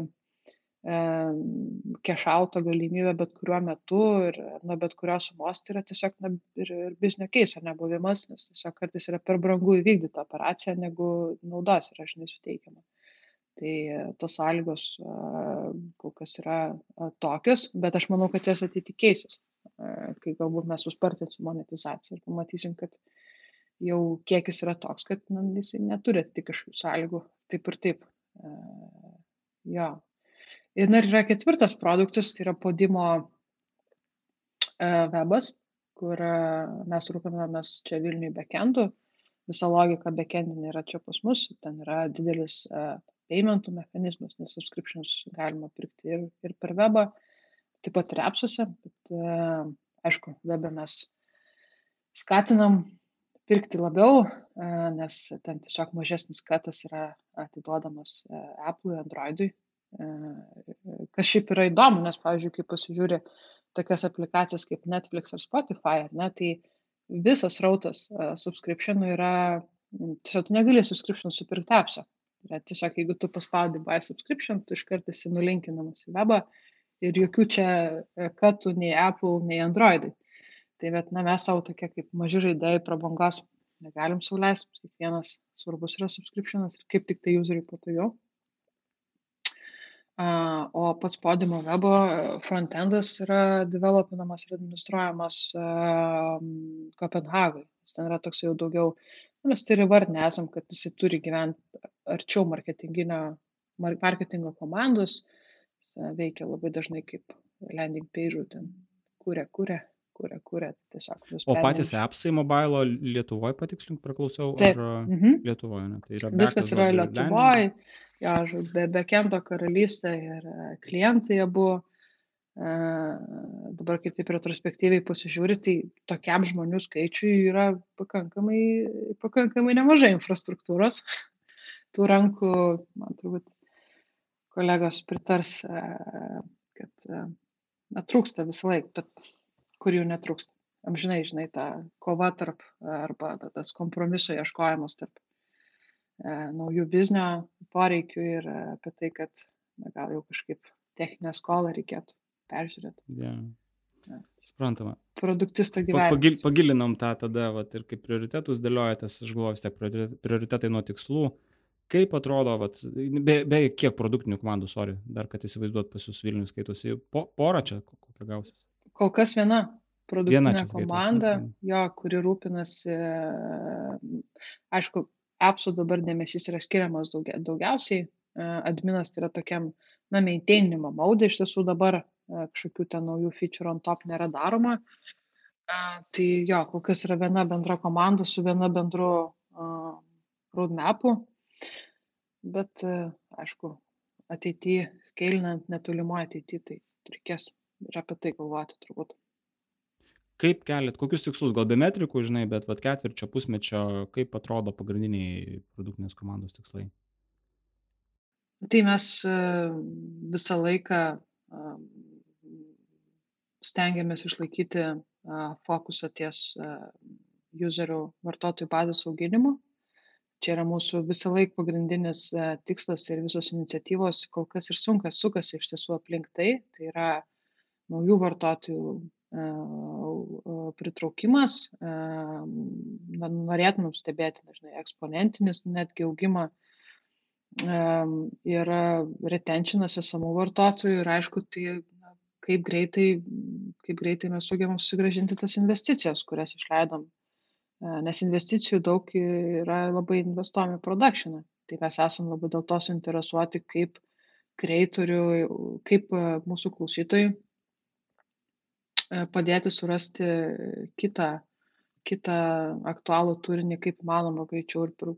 kešauto galimybę bet kuriuo metu ir nuo bet kurios sumos tai yra tiesiog na, ir, ir biznio keiso nebuvimas, nes tiesiog kartais yra per brangu įvykdyti operaciją, negu naudos yra žinai suteikiama. Tai e, tos sąlygos a, kol kas yra a, tokios, bet aš manau, kad jos ateityje keisis, kai galbūt mes suspartinsim monetizaciją ir pamatysim, kad jau kiekis yra toks, kad na, jisai neturi atitikti kažkokių sąlygų, taip ir taip. A, jo. Ir dar yra ketvirtas produktas, tai yra podimo e, webas, kur e, mes rūpinamės čia Vilniui backendų. Visa logika backendinė yra čia pas mus, ten yra didelis e, paymentų mechanizmas, nes subscriptions galima pirkti ir, ir per webą, taip pat ir appsuose, bet e, aišku, webą mes skatinam pirkti labiau, e, nes ten tiesiog mažesnis katas yra atiduodamas e, Apple'ui, Android'ui. E, Kas šiaip yra įdomu, nes, pavyzdžiui, kai pasižiūri tokias aplikacijas kaip Netflix ar Spotify, ar ne, tai visas rautas subscriptionų yra, tiesiog tu negali subscription supirkti appsą. Yra tiesiog, jeigu tu paspaudi buy subscription, tu iškart esi nulinkinamas į webą ir jokių čia katų nei Apple, nei Androidai. Tai bet, na, mes savo tokie kaip maži žaidėjai prabangos negalim sauliaisti, kiekvienas svarbus yra subscriptionas ir kaip tik tai useriui patogiau. A, O pats podimo webo e, frontendas yra developinamas ir administruojamas am, Kopenhagai. Jis Ten yra toks jau daugiau, na, mes tai ir įvardinę esam, kad jisai turi gyventi arčiau marketinginio, mar- marketingo komandos. Jis e, veikia labai dažnai kaip landing page, ten kūrė, kūrė, kūrė, kūrė. Tiesiog O patys appsai mobilo Lietuvoje patikslink, praklausiau, Taip. ar Mhm. Lietuvoje, ne? Tai yra Viskas yra Lietuvoje, jo, žodžiu, be backendo karalystė ir e, klientai abu. E, Dabar, kai taip retrospektyviai pasižiūri, tai tokiam žmonių skaičiui yra pakankamai, pakankamai nemažai infrastruktūros. Tų rankų, man turbūt, kolegos pritars, e, kad e, na, trūksta visą laiką, bet kur jų netrūksta. amžinai, žinai, ta kova tarp arba tas kompromiso ieškojimas tarp e, naujų biznio poreikių ir apie tai, kad na, gal jau kažkaip techninę skolą reikėtų peržiūrėti. Yeah. Ja. Suprantama. Produktisto gyvenimą. Pagil, pagilinom tą tada, vat, ir kaip prioritetus dėliojatės, aš galvoju, vis tiek prioritetai nuo tikslų. Kaip atrodo, vat, be, be kiek produktinių komandų, sorry, dar kad įsivaizduot pas jūs Vilnius skaitosi, po, porą čia kokia gausis? Kol kas viena produktinė viena komanda, skaitosi. jo, kuri rūpinasi, aišku, appsų dabar dėmesys yra skiriamas daugia, daugiausiai, adminas tai yra tokiam, na, maintaininimo maudai, iš tiesų dabar kažkokių ten naujų feature on top nėra daroma. Tai jo, kol kas yra viena bendra komanda su viena bendru roadmapu, bet aišku, ateityje, skailinant netolimoje ateityje, tai reikės ir apie tai galvoti turbūt. Kaip keliat, kokius tikslus, gal be metrikų, žinai, bet vat ketvirčio, pusmečio, kaip atrodo pagrindiniai produktinės komandos tikslai? Tai mes visą laiką stengiamės išlaikyti fokusą ties userių vartotojų bazės auginimu. Čia yra mūsų visą laiką pagrindinis tikslas ir visos iniciatyvos kol kas ir sunkas sukasi iš tiesų aplink tai. Tai yra naujų vartotojų pritraukimas, norėtumėm stebėti dažnai eksponentinis netgi augimą ir retentionas esamų vartotojų ir aišku, tai kaip greitai, kaip greitai mes sugebam susigražinti tas investicijas, kurias išleidom. E, nes investicijų daug yra labai investuojami produkšinai. Tai mes esam labai dėl to suinteresuoti, kaip kreitorių, kaip e, mūsų klausytojai e, padėti surasti kitą, kitą aktualų turinį, kaip manoma, greičiau ir nu,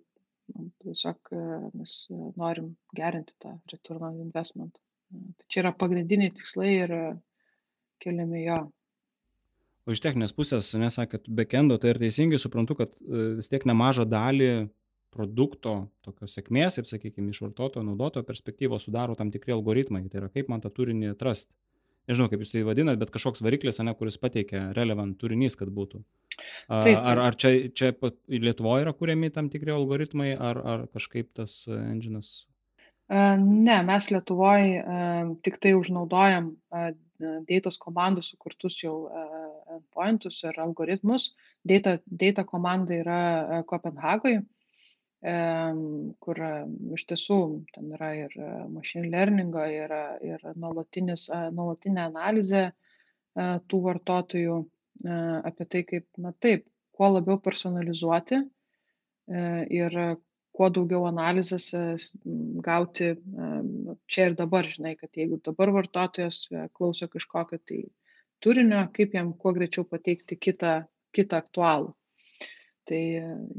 tiesiog mes norim gerinti tą return on investment. Tai čia yra pagrindiniai tikslai ir keliami jo. O iš techninės pusės, nesakėt, backendo, tai ir teisingai suprantu, kad e, vis tiek nemažą dalį produkto tokios sėkmės, kaip sakykime, iš vartotojo, naudotojo perspektyvos sudaro tam tikri algoritmai. Tai yra kaip man tą turinį atrasti. Nežinau, kaip jūs tai vadinat, bet kažkoks variklis, ne, kuris pateikia relevant turinys, kad būtų. Taip. Ar, ar čia, čia Lietuvoje yra kuriami tam tikri algoritmai, ar, ar kažkaip tas enginas Ne, mes Lietuvoj tik tai užnaudojam dėtos komandų sukurtus jau endpointus ir algoritmus. Data, data komanda yra Kopenhagoje, kur iš tiesų ten yra ir machine learningo, yra ir nuolatinė analizė tų vartotojų apie tai, kaip, na taip, kuo labiau personalizuoti ir kuo daugiau analizės e, gauti e, čia ir dabar, žinai, kad jeigu dabar vartotojas e, klauso kažkokio tai turinio, kaip jam kuo greičiau pateikti kitą, kitą aktualų. Tai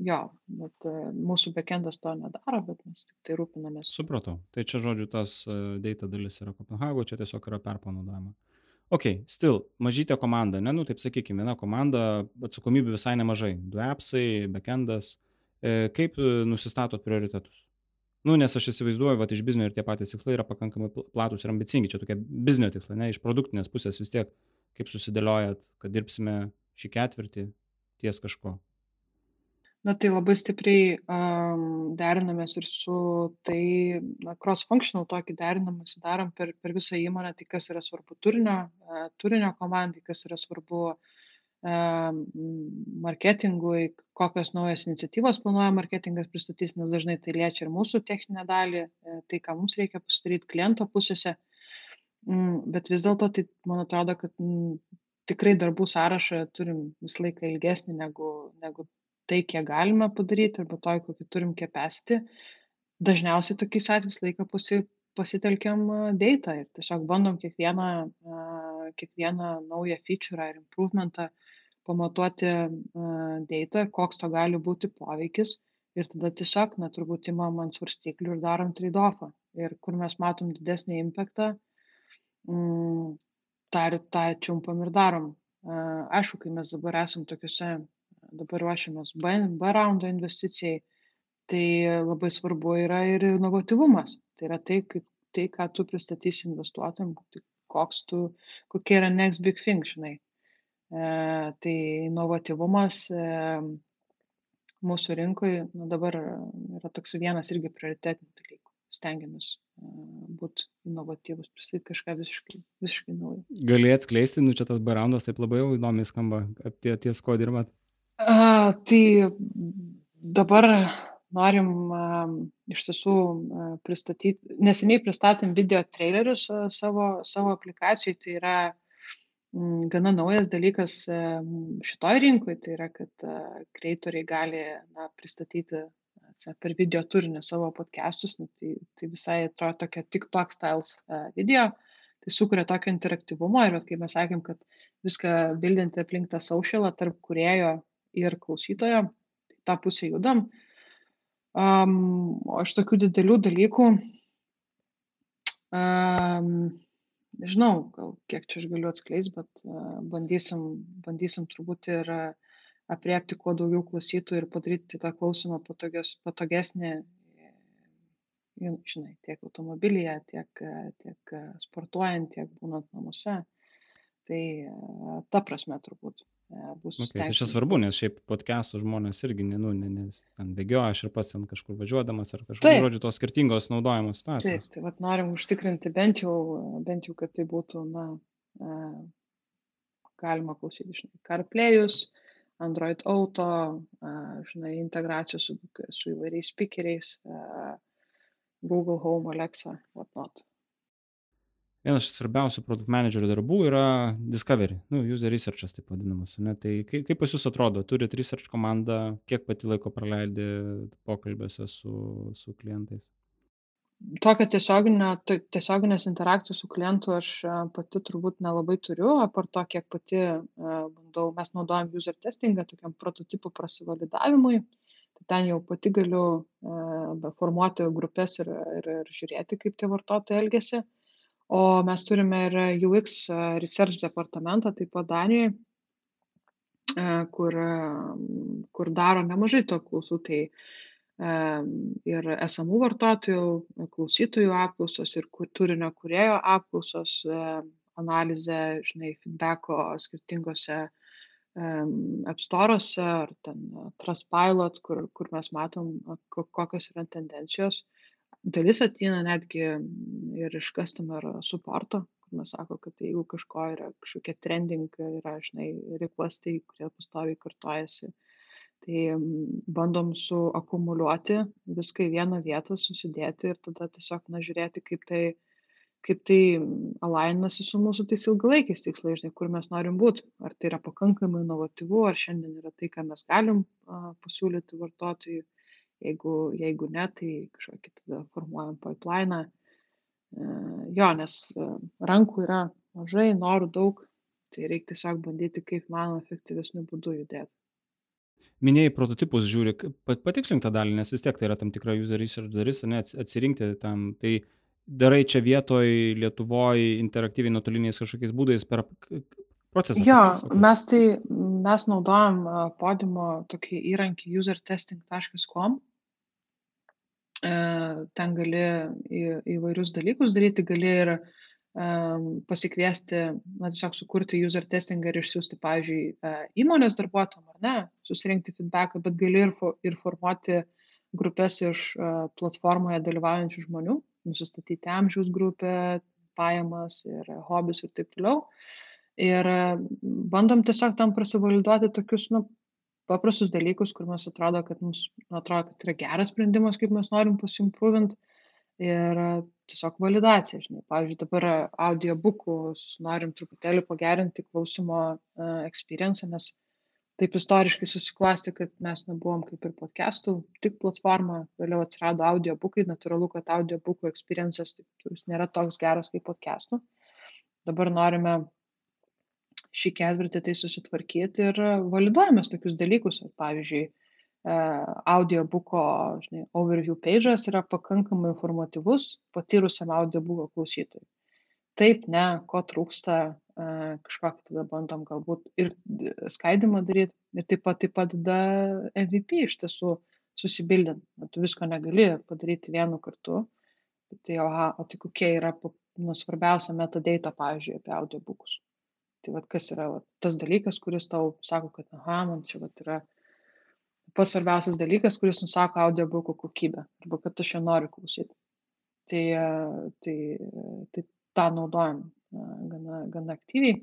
jo, bet mūsų backendas to nedaro, bet mes tik tai rūpinamės. Supratau. Tai čia, žodžiu, tas data dalis yra Kopenhago, čia tiesiog yra perpanaudojama. Ok, still, mažytė komanda, ne, nu taip sakykime, viena komanda, atsakomybė visai nemažai. Du appsai, backendas, E, kaip e, nusistatot prioritetus? Nu, nes aš įsivaizduoju, kad iš biznio ir tie patys tikslai yra pakankamai platus ir ambicingi. Čia tokie biznio tikslai, ne iš produktinės pusės vis tiek, kaip susidėliojat, kad dirbsime šį ketvirtį ties kažko. Na tai labai stipriai um, derinamės ir su tai, na, cross-functional tokį derinamąsi darom per, per visą įmonę, tai kas yra svarbu turinio, uh, turinio komandai, kas yra svarbu uh, marketingui, kokios naujos iniciatyvos planuoja marketingas pristatys, nes dažnai tai liečia ir mūsų techninę dalį, e, tai ką mums reikia pasidaryti kliento pusėse. Mm, bet vis dėlto, tai man atrodo, kad mm, tikrai darbų sąrašą turim visą laiką ilgesnį negu, negu tai, kiek galime padaryti, arba to, kokį turim kepesti. Dažniausiai tokiais atvejais laiką pasi, pasitelkiam data ir tiesiog bandom kiekvieną, kiekvieną naują feature ar improvementą pamatuoti data, koks to gali būti poveikis ir tada tiesiog, na, turbūt imam ant svarstyklių ir darom trade-offą. Ir kur mes matom didesnį impactą, mm, tą ir tą čiumpam ir darom. Aišku, kai mes dabar esam tokiuose, dabar ruošiamės B, B raundo investicijai, tai labai svarbu yra ir inovatyvumas. Tai yra tai, kaip, tai ką tu pristatysi investuotojams, tai koks tu, kokia yra next big thing, žinai. Tai inovatyvumas mūsų rinkoje nu, dabar yra toks vienas irgi prioritetinių dalykų. Stengiamės būti inovatyvus, pristatyti kažką visiškai, visiškai naujo. Gali atskleisti, nu čia tas barandas taip labai jau įdomiai skamba, apie ties ko dirbat. A, tai dabar norim a, iš tiesų a, pristatyti, neseniai pristatėm video trailerius a, savo, savo aplikacijai, tai yra m, gana naujas dalykas a, šitoj rinkoje, tai yra, kad kreitoriai gali na, pristatyti per video turinį savo podcastus, nu, tai, tai visai atrodo tokia TikTok styles video, tai sukuria tokio interaktyvumo ir kai mes sakėm, kad viską bildinti aplink tą socialą tarp kurėjo ir klausytojo, tai tą pusę judam. Um, o iš tokių didelių dalykų, um, nežinau, gal kiek čia aš galiu atskleisti, bet uh, bandysim, bandysim turbūt ir uh, aprėpti kuo daugiau klausytojų ir padaryti tą klausymą patogios, patogesnį, žinai, tiek automobilyje, tiek, tiek sportuojant, tiek būnant namuose. Tai ta prasme turbūt bus. Okay, tai čia svarbu, nes šiaip podcastų žmonės irgi, nu, ne, nes ten bėgioja, aš ir pats ten kažkur važiuodamas ar kažkur, taip. žodžiu, tos skirtingos naudojamos situacijos. Taip, tai vat, norim užtikrinti bent jau, bent jau, kad tai būtų, na, galima klausyti, žinai, CarPlayus, Android Auto, žinai, integracijos su, su įvairiais speakeriais, Google Home, Alexa, whatnot. Vienas iš svarbiausių produkt managerio darbų yra discovery, nu, user researchas taip vadinamas. Ne? Tai kaip, kaip pas jūs atrodo, turit research komandą, kiek pati laiko praleidi pokalbėse su, su klientais? Tokio tiesioginio tiesioginės interakcijos su klientu aš pati turbūt nelabai turiu apart to kiek pati bandau mes naudojam user testingą tokiam prototipų prasivalidavimui tai ten jau pati galiu formuoti grupes ir, ir, ir žiūrėti, kaip tie vartotojai elgesi. O mes turime ir UX Research departamentą, taip pat Danijoje, kur, kur daro nemažai to klausų. Tai ir esamų vartotojų, klausytojų apklausos ir turinio kurėjo apklausos, analizė, žinai, feedbacko skirtingose app store'ose ar ten Trustpilot, kur, kur mes matom, kokios yra tendencijos. Dalis ateina netgi ir iš customer supporto, kur mes sako, kad jeigu kažko yra kažkokie trending, yra, žinai, requestai, kurie pastoviai kartojasi, tai bandom suakumuliuoti viską į vieną vietą, susidėti ir tada tiesiog, na, žiūrėti, kaip tai, kaip tai alainasi su mūsų tais ilgalaikiais tikslais, žinai, kur mes norim būti. Ar tai yra pakankamai inovatyvu, ar šiandien yra tai, ką mes galim a, pasiūlyti vartotojui. Jeigu, jeigu ne, tai kažkokį tada formuojam pipeline. E, jo, nes e, rankų yra mažai, norų daug, tai reikia tiesiog bandyti kaip manoma efektyvesnių būdų judėti minėjai prototipus žiūri, patikslink tą dalį, nes vis tiek tai yra tam tikra user research dalis, ne, atsirinkti tam. Tai darai čia vietoj Lietuvoje interaktyviai nuotoliniais kažkokiais būdais per procesą. Jo, mes tai, mes naudojam podimo tokį įrankį usertesting.com. E, ten gali į, įvairius dalykus daryti, gali ir uh, pasikviesti, na, tiesiog sukurti user testingą ir išsiųsti, pavyzdžiui, e, įmonės darbuotojams, ar ne, susirinkti feedbacką, bet gali ir, fo, ir formuoti grupės iš e, platformoje dalyvaujančių žmonių, nusistatyti amžiaus grupę, pajamas ir hobius ir taip toliau. Ir e, bandom tiesiog tam prasivaliduoti tokius, nu, paprastus dalykus, kur mes atrodo, kad mums nu, atrodo, kad yra geras sprendimas, kaip mes norim pasimprovint ir tiesiog validacija, žinai. Pavyzdžiui, dabar audiobukus norim truputėlį pagerinti klausimo uh, experience, nes taip istoriškai susiklosti, kad mes nebuvom kaip ir podcastų, tik platforma, vėliau atsirado audiobukai, natūralu, kad audiobukų experiences taip, nėra toks geras kaip podcastų. Dabar norime šį ketvirtį tai susitvarkyti ir validuojame tokius dalykus, pavyzdžiui, audiobuko, žinai, overview page'as yra pakankamai informatyvus patyrusiam audiobuko klausytojui. Taip, ne, ko trūksta, kažkokį tada bandom galbūt ir skaidimą daryti ir taip pat tai padeda MVP iš tiesų susibildint. Tu visko negali padaryti vienu kartu. Tai, oha, o tai kokie yra nu, svarbiausia metadata, pavyzdžiui, apie audiobukus. Tai vad kas yra vat, tas dalykas, kuris tau sako, kad, aha, man čia vat, yra pats svarbiausias dalykas, kuris nusako audiobooko kokybę arba kad aš jo noriu klausyti. Tai, tai, tai tą naudojam gana, gana aktyviai.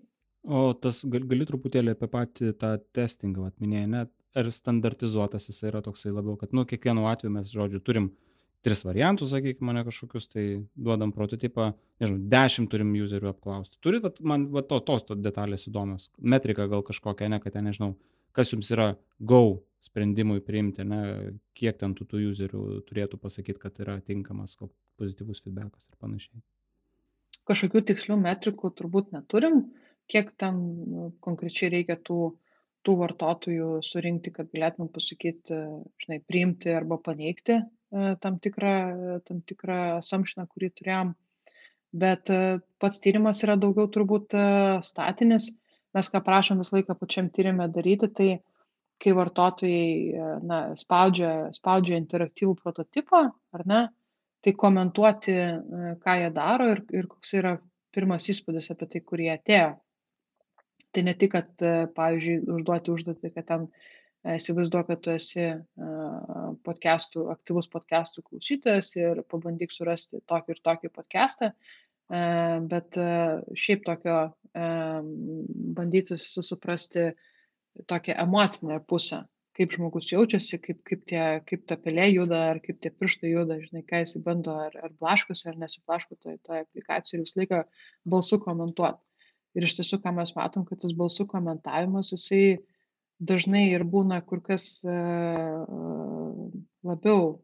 O tas gal, gali truputėlį apie patį tą testingą, minėjai, net ar standartizuotas jis yra toksai labiau, kad, nu, kiekvienu atveju mes, žodžiu, turim tris variantus, sakykime, mane kažkokius, tai duodam prototipą, nežinau, dešimt turim userių apklausti. Turit, vat, man, va, to, tos to detalės įdomios. Metrika gal kažkokia, ne, kad ten, nežinau, kas jums yra go sprendimui priimti, ne, kiek ten tų, tų userių turėtų pasakyti, kad yra tinkamas, pozityvus feedbackas ir panašiai. Kažkokių tikslių metrikų turbūt neturim, kiek ten nu, konkrečiai reikia tų, tų vartotojų surinkti, kad galėtumėm pasakyti, žinai, priimti arba paneigti E, tam tikrą, tam tikrą assumptioną, kurį turėjom. Bet e, pats tyrimas yra daugiau turbūt e, statinis. Mes ką prašom visą laiką pačiam tyrimė daryti, tai kai vartotojai na, spaudžia, spaudžia interaktyvų prototipą, ar ne, tai komentuoti, ką jie daro ir, ir koks yra pirmas įspūdis apie tai, kur jie atėjo. Tai ne tik, kad, pavyzdžiui, užduoti užduotį, kad ten įsivaizduok, kad tu esi podcastų, aktyvus podcastų klausytojas ir pabandyk surasti tokį ir tokį podcastą, bet šiaip tokio bandyti susiprasti tokią emocinę pusę, kaip žmogus jaučiasi, kaip, kaip, tie, kaip ta pelė juda, ar kaip tie pirštai juda, žinai, ką jis bando, ar, ar blaškosi, ar nesiplaško toje to aplikacijoje ir visą laiką balsu komentuoti. Ir iš tiesų, ką mes matom, kad tas balsų komentavimas, jisai dažnai ir būna kur kas e, labiau e,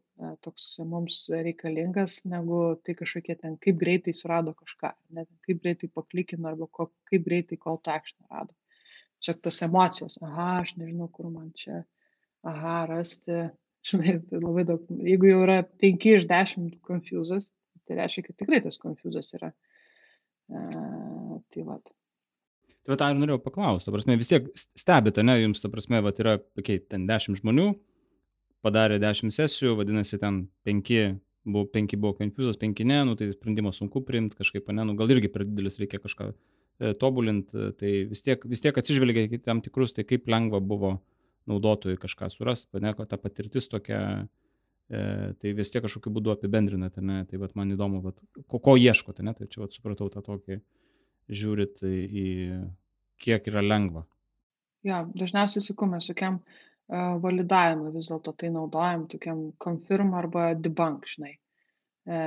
toks mums reikalingas negu tai kažkokie ten, kaip greitai surado kažką, net kaip greitai paklikino arba ko, kaip greitai call to action rado. Čia tos emocijos, aha, aš nežinau, kur man čia, aha, rasti, žinai, tai labai daug, jeigu jau yra 5 iš 10 confusas, tai reiškia, kad tikrai tas confusas yra. Uh, tai vat. Tai va tą ir norėjau paklausti, ta prasme, vis tiek stebite, ne, jums, ta prasme, va yra, okay, ten 10 žmonių, padarė 10 sesijų, vadinasi, ten 5 buvo, 5 buvo confusas, 5 ne, nu, tai sprendimą sunku priimti kažkaip, ne, nu, gal irgi per didelis reikia kažką e, tobulinti, tai vis tiek, vis tiek atsižvelgia į tam tikrus, tai kaip lengva buvo naudotojui kažką surasti, ne, kad ta patirtis tokia, e, tai vis tiek kažkokiu būdu apibendrinate, ne, tai vat, man įdomu, vat, ko, ko ieškote, ne, tai čia vat, supratau tą tokį žiūrit į kiek yra lengva? Jo, dažniausiai sakau, mes tokiam validavimui vis dėlto tai naudojam, tokiam confirm arba debunk, žinai. E,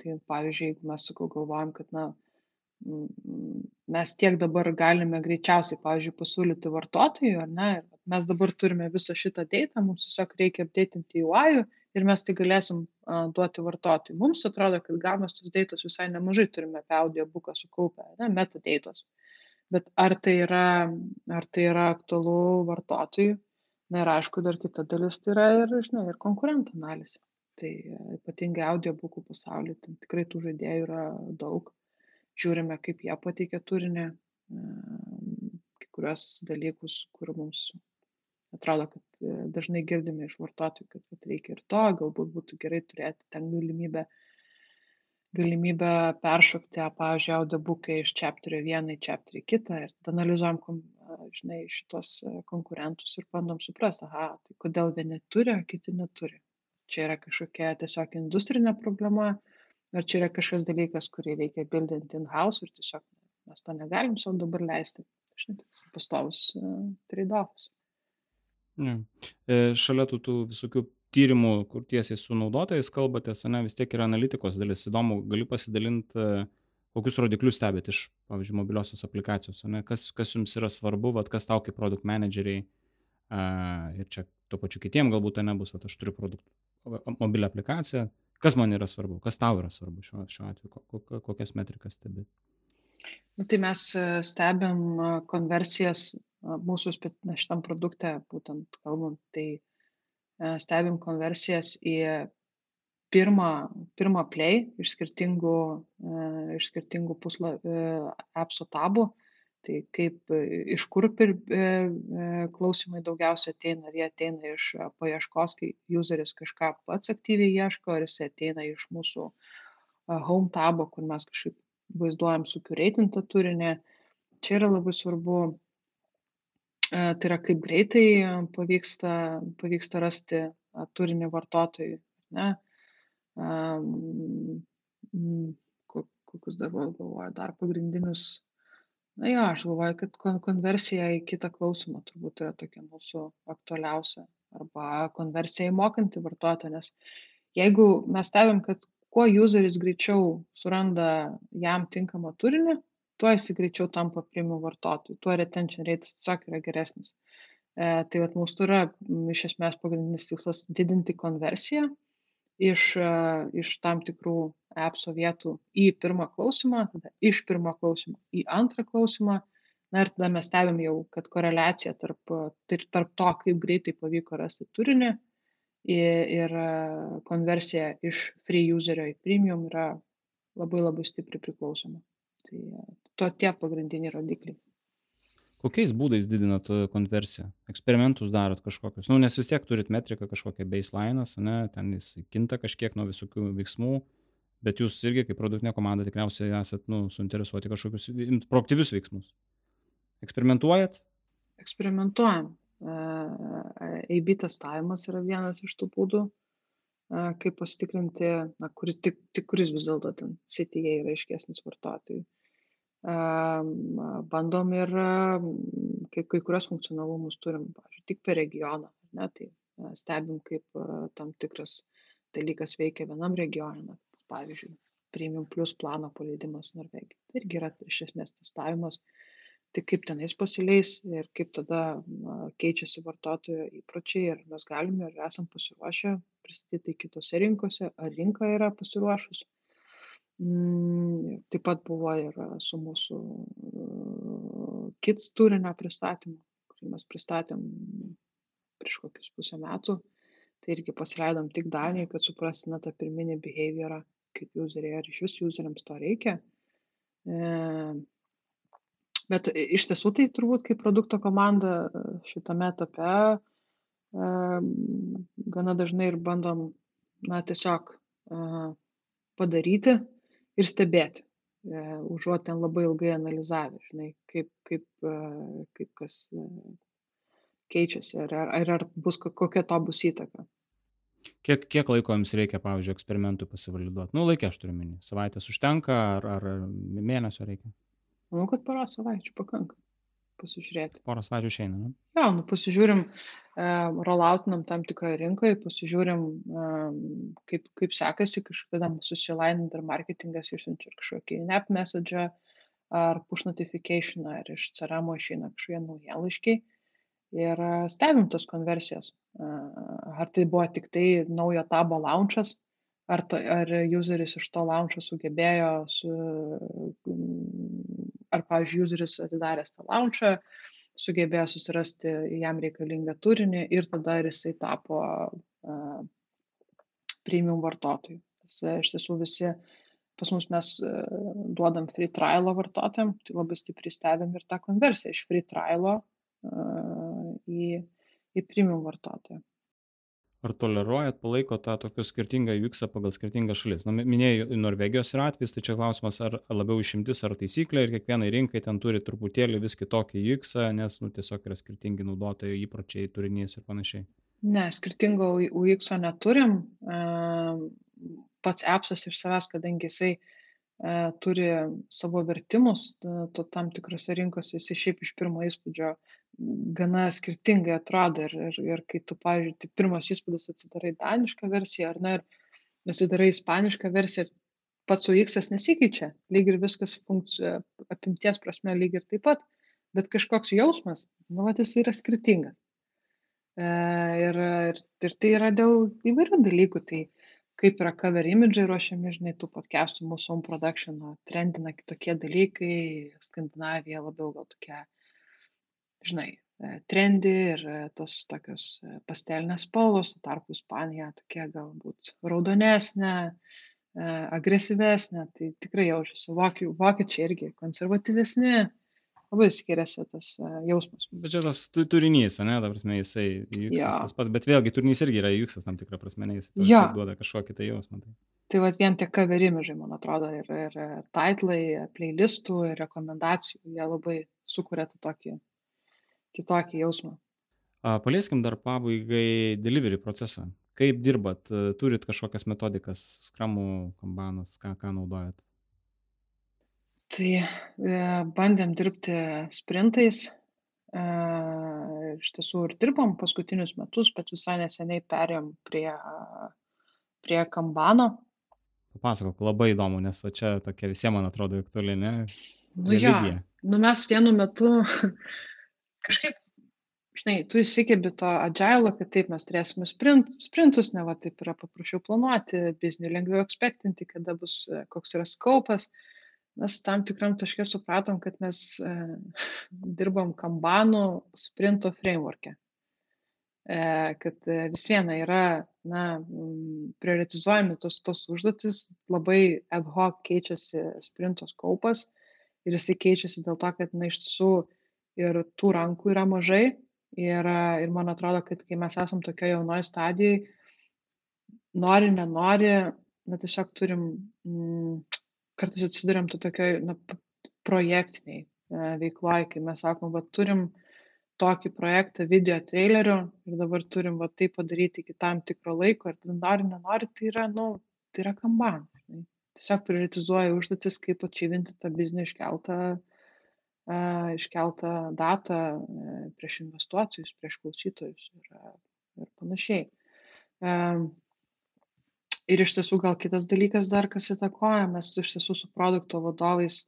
tai pavyzdžiui, jeigu mes, sakau, galvojam, kad, na, mes tiek dabar galime greičiausiai, pavyzdžiui, pasiūlyti vartotojui, ar ne, mes dabar turime visą šitą data, mums tiesiog reikia updatinti UI ir mes tai galėsim a, duoti vartotojui. Mums atrodo, kad gal mes tos dėtos visai nemažai turime apie audiobooką sukaupę, ne, metadėtos. Bet ar tai, yra, ar tai yra aktualu vartotojui? Na ir aišku, dar kita dalis tai yra ir, žinai, ir konkurentų analizė. Tai ypatingai audiobookų pasaulyje, tai tikrai tų žaidėjų yra daug. Žiūrime, kaip jie pateikia turinį, kai kurios dalykus, kur mums atrodo, kad e, dažnai girdime iš vartotojų, kad, reikia ir to, galbūt būtų gerai turėti ten galimybę, galimybę peršokti, pavyzdžiui, audiobookai iš chapterio vieną į chapterį kitą ir analizuojam, žinai, šitos konkurentus ir bandom suprasti, aha, tai kodėl vieni turi, o kiti neturi. Čia yra kažkokia tiesiog industrinė problema, ar čia yra kažkas dalykas, kurį reikia bildinti in-house ir tiesiog mes to negalim savo dabar leisti. Žinai, pastovus trade-offs. Ne. E, šalia tų, tų visokių tyrimų, kur tiesiai su naudotojais kalbatės, ne, vis tiek yra analitikos dalis. Įdomu, gali pasidalinti, e, kokius rodiklius stebėt iš, pavyzdžiui, mobiliosios aplikacijos, ne, kas, kas jums yra svarbu, vat, kas tau kaip produkt manageriai a, ir čia tuo pačiu kitiem galbūt tai nebus, kad aš turiu produktų, mobilią aplikaciją, kas man yra svarbu, kas tau yra svarbu šiuo, šiuo atveju, kokias metrikas stebėt. Nu, tai mes e, stebim konversijas mūsų šitam produkte, būtent kalbant, tai e, stebim konversijas į pirmą, pirmą play iš skirtingų, e, iš skirtingų pusla, appso tabų. Tai kaip iš kur pir, klausimai daugiausia ateina, ar jie ateina iš paieškos, kai useris kažką pats aktyviai ieško, ar jis ateina iš mūsų home tabo, kur mes kažkaip vaizduojam sukuraitintą turinį, čia yra labai svarbu, tai yra kaip greitai pavyksta, pavyksta rasti turinį vartotojui. Ne? Kokius dar galvoju, dar pagrindinius na jo aš galvoju kad kon konversija į kitą klausymą turbūt yra tokia mūsų aktualiausia arba konversija į mokantį vartotoją nes jeigu mes stebim kad kuo juzeris greičiau suranda jam tinkamą turinį tuo jisai greičiau tampa premium vartotoju tuo retention reitas tiesiog yra geresnis e, tai vat mūsų yra iš esmės pagrindinis tikslas didinti konversiją iš, e, iš tam tikrų appso vietų į pirmą klausimą, tada iš pirmo klausimo į antrą klausimą. Na ir tada mes stebim jau, kad koreliacija tarp, tarp to, kaip greitai pavyko rasti turinį ir e, konversija iš free userio į premium yra labai labai stipriai priklausoma. Tai e, to tie pagrindiniai rodikliai. Kokiais būdais didinat e, konversiją? Eksperimentus darot kažkokius? Nu, nes vis tiek turit metriką kažkokią baseline'as, ne, ten jis kinta kažkiek nuo visokių veiksmų, bet jūs irgi kaip produktinė komanda tikriausiai esat nu, suinteresuoti kažkokius proaktyvius veiksmus. Eksperimentuojat? Eksperimentuojam. AB testavimas yra vienas iš tų būdų, kaip pasitikrinti, na, kuris, tik, tik kuris vis dėlto ten CTA yra aiškesnis vartotojui bandom ir kai, kai kurios funkcionalumus turim, pavyzdžiui, tik per regioną, ne, tai stebim, kaip tam tikras dalykas veikia vienam regione, pavyzdžiui, premium plus plano paleidimas Norvegijai. Tai irgi yra iš esmės testavimas, tai kaip tenais pasileis ir kaip tada keičiasi vartotojo įpročiai ir mes galime ir esam pasiruošę pristatyti kitose rinkose, ar rinka yra pasiruošus Mm, taip pat buvo ir su mūsų kits turinio pristatymu, kurį mes pristatėm prieš kokius pusę metų. Tai irgi pasileidom tik Danijai, kad suprastume tą pirminį behaviorą, kaip useriai, ar iš vis useriams to reikia. E, bet iš tiesų tai turbūt kaip produkto komanda šitame etape e, gana dažnai ir bandom, na, tiesiog e, padaryti ir stebėti, e, užuot ten labai ilgai analizavę, žinai, kaip, kaip, e, kaip kas e, keičiasi, ar, ar, ar bus kokia to bus įtaka. Kiek, kiek laiko jums reikia, pavyzdžiui, eksperimentų pasivaliduoti? Nu, laikė aš turiu minį. Savaitės užtenka ar, ar mėnesio reikia? Manau, kad poros savaičių pakanka pasižiūrėti. Poros savaičių išeina, ne? Ja, nu, pasižiūrim, rolloutinam tam tikroje rinkoje, pasižiūrim, kaip, kaip sekasi, kažkada susilaininti ir marketingas išsiunčia kažkokį nap message ar push notification, ar iš CRM išeina kažkokie naujienlaiškiai ir stebim tas konversijas. Ar tai buvo tik tai naujo tabo launchas, ar, to, ar useris iš to launcho sugebėjo, su, ar, pavyzdžiui, useris atidaręs tą launchą, sugebėjo susirasti jam reikalingą turinį ir tada jisai tapo uh, premium vartotojų. Iš tiesų visi, pas mus mes uh, duodam free trialą vartotojams, tai labai stipriai stebim ir tą konversiją iš free trialo uh, į, į premium vartotoją ar toleruojat palaikot tą tokį skirtingą UX pagal skirtingas šalis? Na minėjai norvegijos yra atvejis tai čia klausimas ar labiau išimtis ar taisyklė ir kiekvienai rinkai ten turi truputėlį vis kitokį UX nes nu tiesiog yra skirtingi naudotojų įpročiai turinys ir panašiai. Ne skirtingo UX neturim. Pats appsas iš savęs kadangi jisai turi savo vertimus tam tikrose rinkose jisai šiaip iš pirmo įspūdžio gana skirtingai atrodo ir, ir, ir kai tu, pavyzdžiui, tai pirmas įspūdis atsidarai danišką versiją ar ne, ir nesidarai ispanišką versiją ir pats UX nesikeičia, lyg ir viskas funkcija, apimties prasme lyg ir taip pat, bet kažkoks jausmas, nu, va, jis yra skirtingas. E, ir, ir, ir tai yra dėl įvairių dalykų, tai kaip yra cover imidžai ruošiami, žinai, tų podcastų mūsų home production, trendina kitokie dalykai, Skandinavija labiau gal tokia žinai, e, trendi ir e, tos tokios e, pastelinės spalvos, tarpu Ispanija tokia galbūt raudonesnė, agresyvesnė, tai tikrai jaučiasi. Vokiečiai irgi konservatyvesni, labai skiriasi tas jausmas. Bet čia tas turinys, ne, ta prasme, jisai juksas ja. tas pats, bet vėlgi turinys irgi yra juksas tam tikrą prasme, jis ja. duoda kažkokį tai jausmą. Tai. Tai vad vien tie kaverimižai, man atrodo, ir, ir taitlai, playlistų, ir rekomendacijų, jie labai sukuria tą tokį kitokį jausmą. Palieskim dar pabaigai delivery procesą. Kaip dirbat? Turit kažkokias metodikas, skramų, kambanas, ką, ką naudojat? Tai e, bandėm dirbti sprintais. E, iš tiesų ir dirbom paskutinius metus, bet visai neseniai perėjom prie, prie kambano. Papasakok, labai įdomu, nes čia tokia visiems, man atrodo, aktuali, ne? Nu, ja, nu mes vienu metu kažkaip žinai, tu įsikebi to agile, kad taip mes turėsime sprint, sprintus, ne va taip yra paprasčiau planuoti, biznių lengviau ekspektinti, kada bus, koks yra skaupas. Mes tam tikram taškė supratom, kad mes e, dirbam kambanų sprinto framework'e. E, kad e, vis viena yra, na, prioritizuojami tos, tos užduotis, labai ad hoc keičiasi sprinto skaupas ir jisai keičiasi dėl to, kad, na, iš tiesų ir tų rankų yra mažai, Ir, ir man atrodo, kad kai mes esam tokioje jaunoje stadijoje, nori, nenori, na tiesiog turim, mm, kartais atsiduriam to tokioje na, projektiniai e, veikloje, kai mes sakom, va turim tokį projektą video trailerių ir dabar turim va tai padaryti iki tam tikro laiko ir nori, nenori, tai yra, nu, tai yra kamban. Tiesiog prioritizuoja užduotis, kaip atšyvinti tą biznį iškeltą iškeltą datą e, prieš investuotojus, prieš klausytojus ir, ir panašiai. Ir iš tiesų gal kitas dalykas dar, kas įtakoja, mes iš tiesų su produkto vadovais,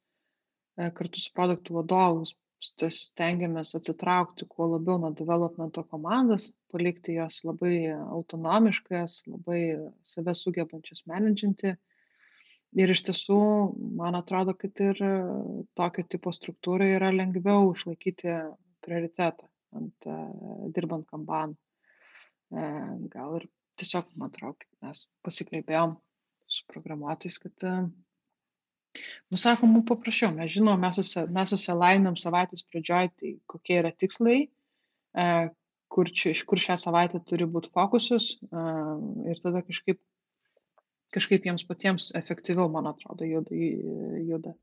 e, kartu su produktų vadovus stengiamės atsitraukti kuo labiau nuo developmento komandas, palikti jas labai autonomiškas, labai save sugebančias menedžinti. Ir iš tiesų man atrodo kad ir tokio tipo struktūrai yra lengviau išlaikyti prioritetą ant e, dirbant kanban. E, gal ir tiesiog man atrodo mes pasikalbėjom su programuotojais kad e, nu sakom mum paprasčiau mes žinom mes susi mes susilainam savaitės pradžioj tai kokie yra tikslai kur čia iš kur šią savaitę turi būt fokusas ir tada kažkaip kažkaip jiems patiems efektyviau, man atrodo, juda. juda.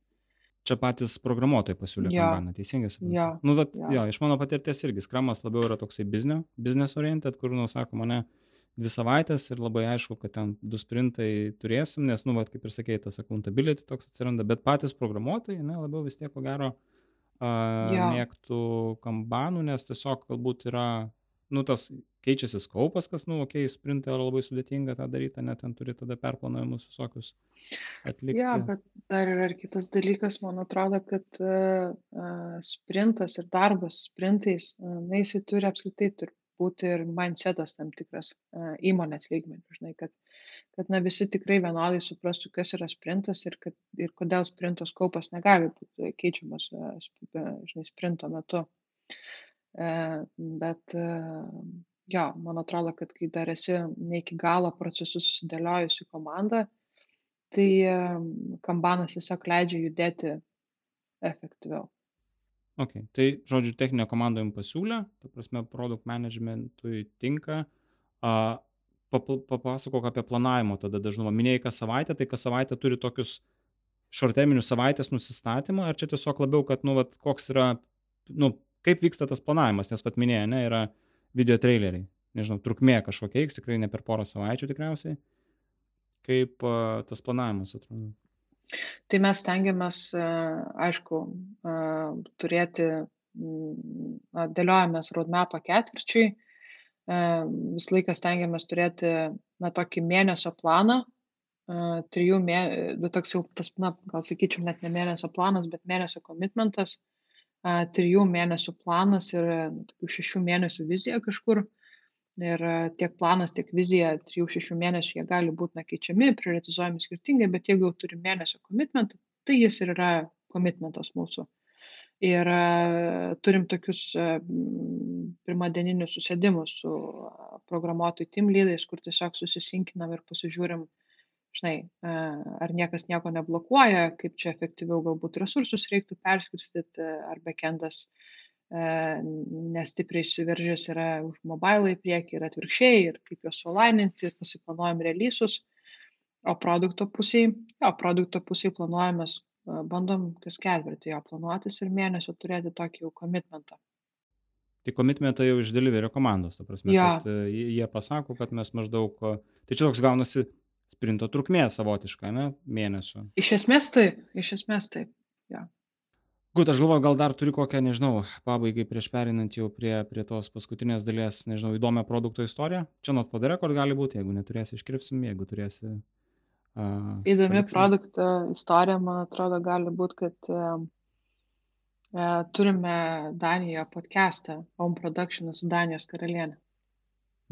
Čia patys programuotojai pasiūlė ja. kanbaną, teisingai suprantu. Ja. Nu, bet, ja. jo, iš mano patirties irgi skramas labiau yra toksai biznio, business oriented, kur, nu, sako, mane dvi savaitės ir labai aišku, kad ten du sprintai turėsim, nes, nu, vat, kaip ir sakėjai, tas accountability toks atsiranda, bet patys programuotojai, ne, labiau vis tiek, ko gero, uh, ja. mėgtų kambanų, nes tiesiog galbūt yra nu, tas keičiasi skaupas, kas, nu, okei, okay, sprintą yra labai sudėtinga tą daryti, net ten turi tada perplanavimus visokius atlikti. Ja, bet dar yra ir kitas dalykas, man atrodo, kad uh, sprintas ir darbas sprintais, uh, na, jisai turi apskritai turi būti ir mindsetas tam tikras įmonės lygmenių, žinai, kad, kad na, visi tikrai vienodai suprastų, kas yra sprintas ir, kad, ir kodėl sprinto skaupas negali būti keičiamas, žinai, sprinto metu. Bet jo, man atrodo, kad kai dar esi ne iki galo procesus susidėliojusi komanda, tai kambanas tiesiog leidžia judėti efektyviau. Ok, tai žodžiu, techninė komanda jums pasiūlė, ta prasme, produkt managementui tinka. Uh, papasakok apie planavimo tada dažnumą. Minėjai kas savaitę, tai kas savaitę turi tokius šorteminius savaitės nusistatymą, ar čia tiesiog labiau, kad, nu, vat, koks yra, nu, kaip vyksta tas planavimas, nes, vat minėjai, ne, yra video traileriai, nežinau, trukmė kažkokia, tikrai ne per porą savaičių tikriausiai. Kaip uh, tas planavimas atrodo? Tai mes tengiamės, aišku, turėti, dėliojamės roadmapą ketvirčiui, visą laiką stengiamės turėti, na, tokį mėnesio planą, trijų mėnesių, nu, toks jau tas, na, gal sakyčiau, net ne mėnesio planas, bet mėnesio komitmentas, trijų mėnesių planas ir tokių šešių mėnesių vizija kažkur. Ir tiek planas, tiek vizija trijų, šešių mėnesių jie gali būti nekeičiami, prioritizuojami skirtingai, bet jeigu jau turim mėnesio komitmentą, tai jis ir yra komitmentas mūsų. Ir turim tokius pirmadieninius susėdimus su programuotojų team lydais, kur tiesiog susisinkinam ir pasižiūrim, žinai, ar niekas nieko neblokuoja, kaip čia efektyviau galbūt resursus reiktų perskirstyti, ar backendas nestipriai suveržęs yra už mobile į priekį ir atvirkščiai, ir kaip juos sulaininti, pasiplanuojam releasus. O produkto pusėje, jo, produkto pusėje planuojamės, e, bandom kas ketvirtį jo planuotis ir mėnesio turėti tokį jau komitmentą. Tai komitmentą jau iš deliverio komandos, ta prasme, Jo, kad e, jie pasako, kad mes maždaug, e, tai čia toks gaunasi sprinto trukmė savotiška, ne, mėnesio. iš esmės taip, iš esmės taip. Jo. Gut, aš galvoju, gal dar turi kokią, nežinau, pabaigai prieš perinant jau prie, prie tos paskutinės dalies, nežinau, įdomią produkto istoriją. Čia not for the record gali būti, jeigu neturėsi, iškirpsim, jeigu turėsi. Uh, Įdomi produkto istorija, man atrodo, gali būti, kad e, turime Danijoje podcastą Home Production su Danijos karalienė.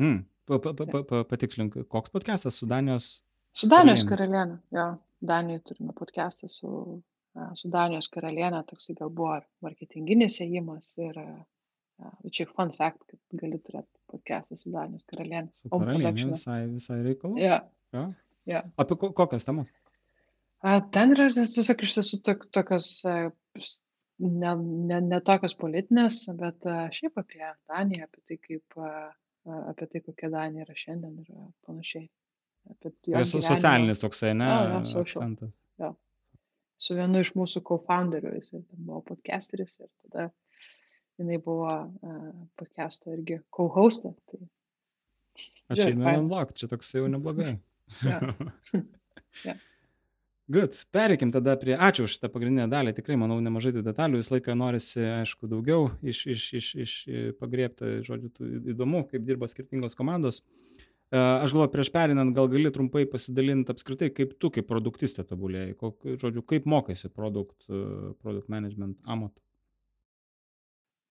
Mm, pa, pa, pa, pa, patikslink, koks podcastas su Danijos? Su Danijos Karaliene. karalienė, jo. Danijoje turime podcastą su, su Danijos karalienė, toksai gal buvo marketinginis ėjimas ir čia fun fact, kad gali turėti podcastą su Danijos karalienė. Su karalienė visai, visai reikalų. Jo, Ja. jo. Apie ko, kokias temas? A, Ten yra tiesiog iš tiesų tok, tokios, ne, ne, ne tokios politinės, bet šiaip apie Daniją, apie tai, kaip, apie tai, kokia Danija yra šiandien ir panašiai. Apie jos socialinis toksai, ne? Jo, jo, social. akcentas. Su vienu iš mūsų co-founderių, jis buvo podcasteris ir tada jinai buvo uh, podcast'o irgi co-hostė. Tai, Aš Žiūrėk, čia toksai jau neblogai. Jo. Jo. Good. Pereikim tada prie, ačiū už šitą pagrindinę dalį, tikrai manau nemažai tų detalių, visą laiką norisi, aišku, daugiau iš, iš, iš, iš pagriebti, žodžiu, tų įdomu, kaip dirba skirtingos komandos. E, Aš galvoju, prieš perinant, gal gali trumpai pasidalinti apskritai, kaip tu kaip produktistė tobulėjai, kok, žodžiu, kaip mokaisi produkt, e, product management amato.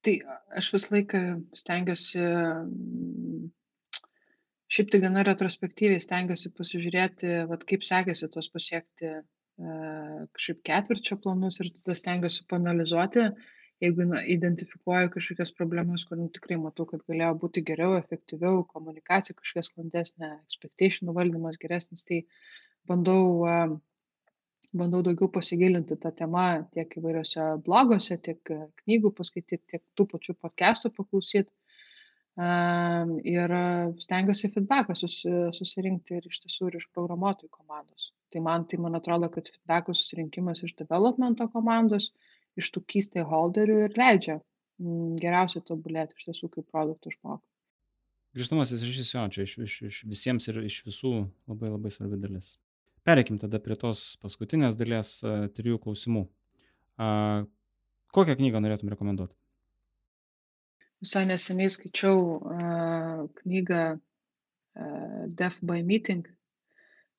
tai aš visą laiką stengiuosi, šiaip tai gana retrospektyviai stengiuosi pasižiūrėti, vat, kaip sekėsi tos pasiekti e, kažkaip ketvirčio planus ir tada stengiuosi panalizuoti, jeigu na, identifikuoju kažkokias problemas, kur nu, tikrai matau, kad galėjo būti geriau, efektyviau, komunikacija kažkokia sklandesnė, expectation valdymas geresnis, tai bandau, bandau daugiau pasigilinti tą temą tiek įvairiose bloguose, tiek e, knygų paskaityti, tiek tų pačių podcastų paklausyti. Um, ir stengiuosi feedbacką susi, susirinkti ir iš tiesų ir iš programuotojų komandos. Tai man, tai man atrodo, kad feedbackų susirinkimas iš developmento komandos, iš tų key stakeholderių ir leidžia mm, geriausiai tobulėti iš tiesų kaip produktų išmokti. Grįžtamasis ryšys jo, čia iš, iš, iš visiems ir iš visų labai labai svarbi dalis. Pereikim tada prie tos paskutinės dalies uh, trijų klausimų. Uh, kokią knygą norėtum rekomenduoti? Visai neseniai skaičiau uh, knygą uh, Death by Meeting.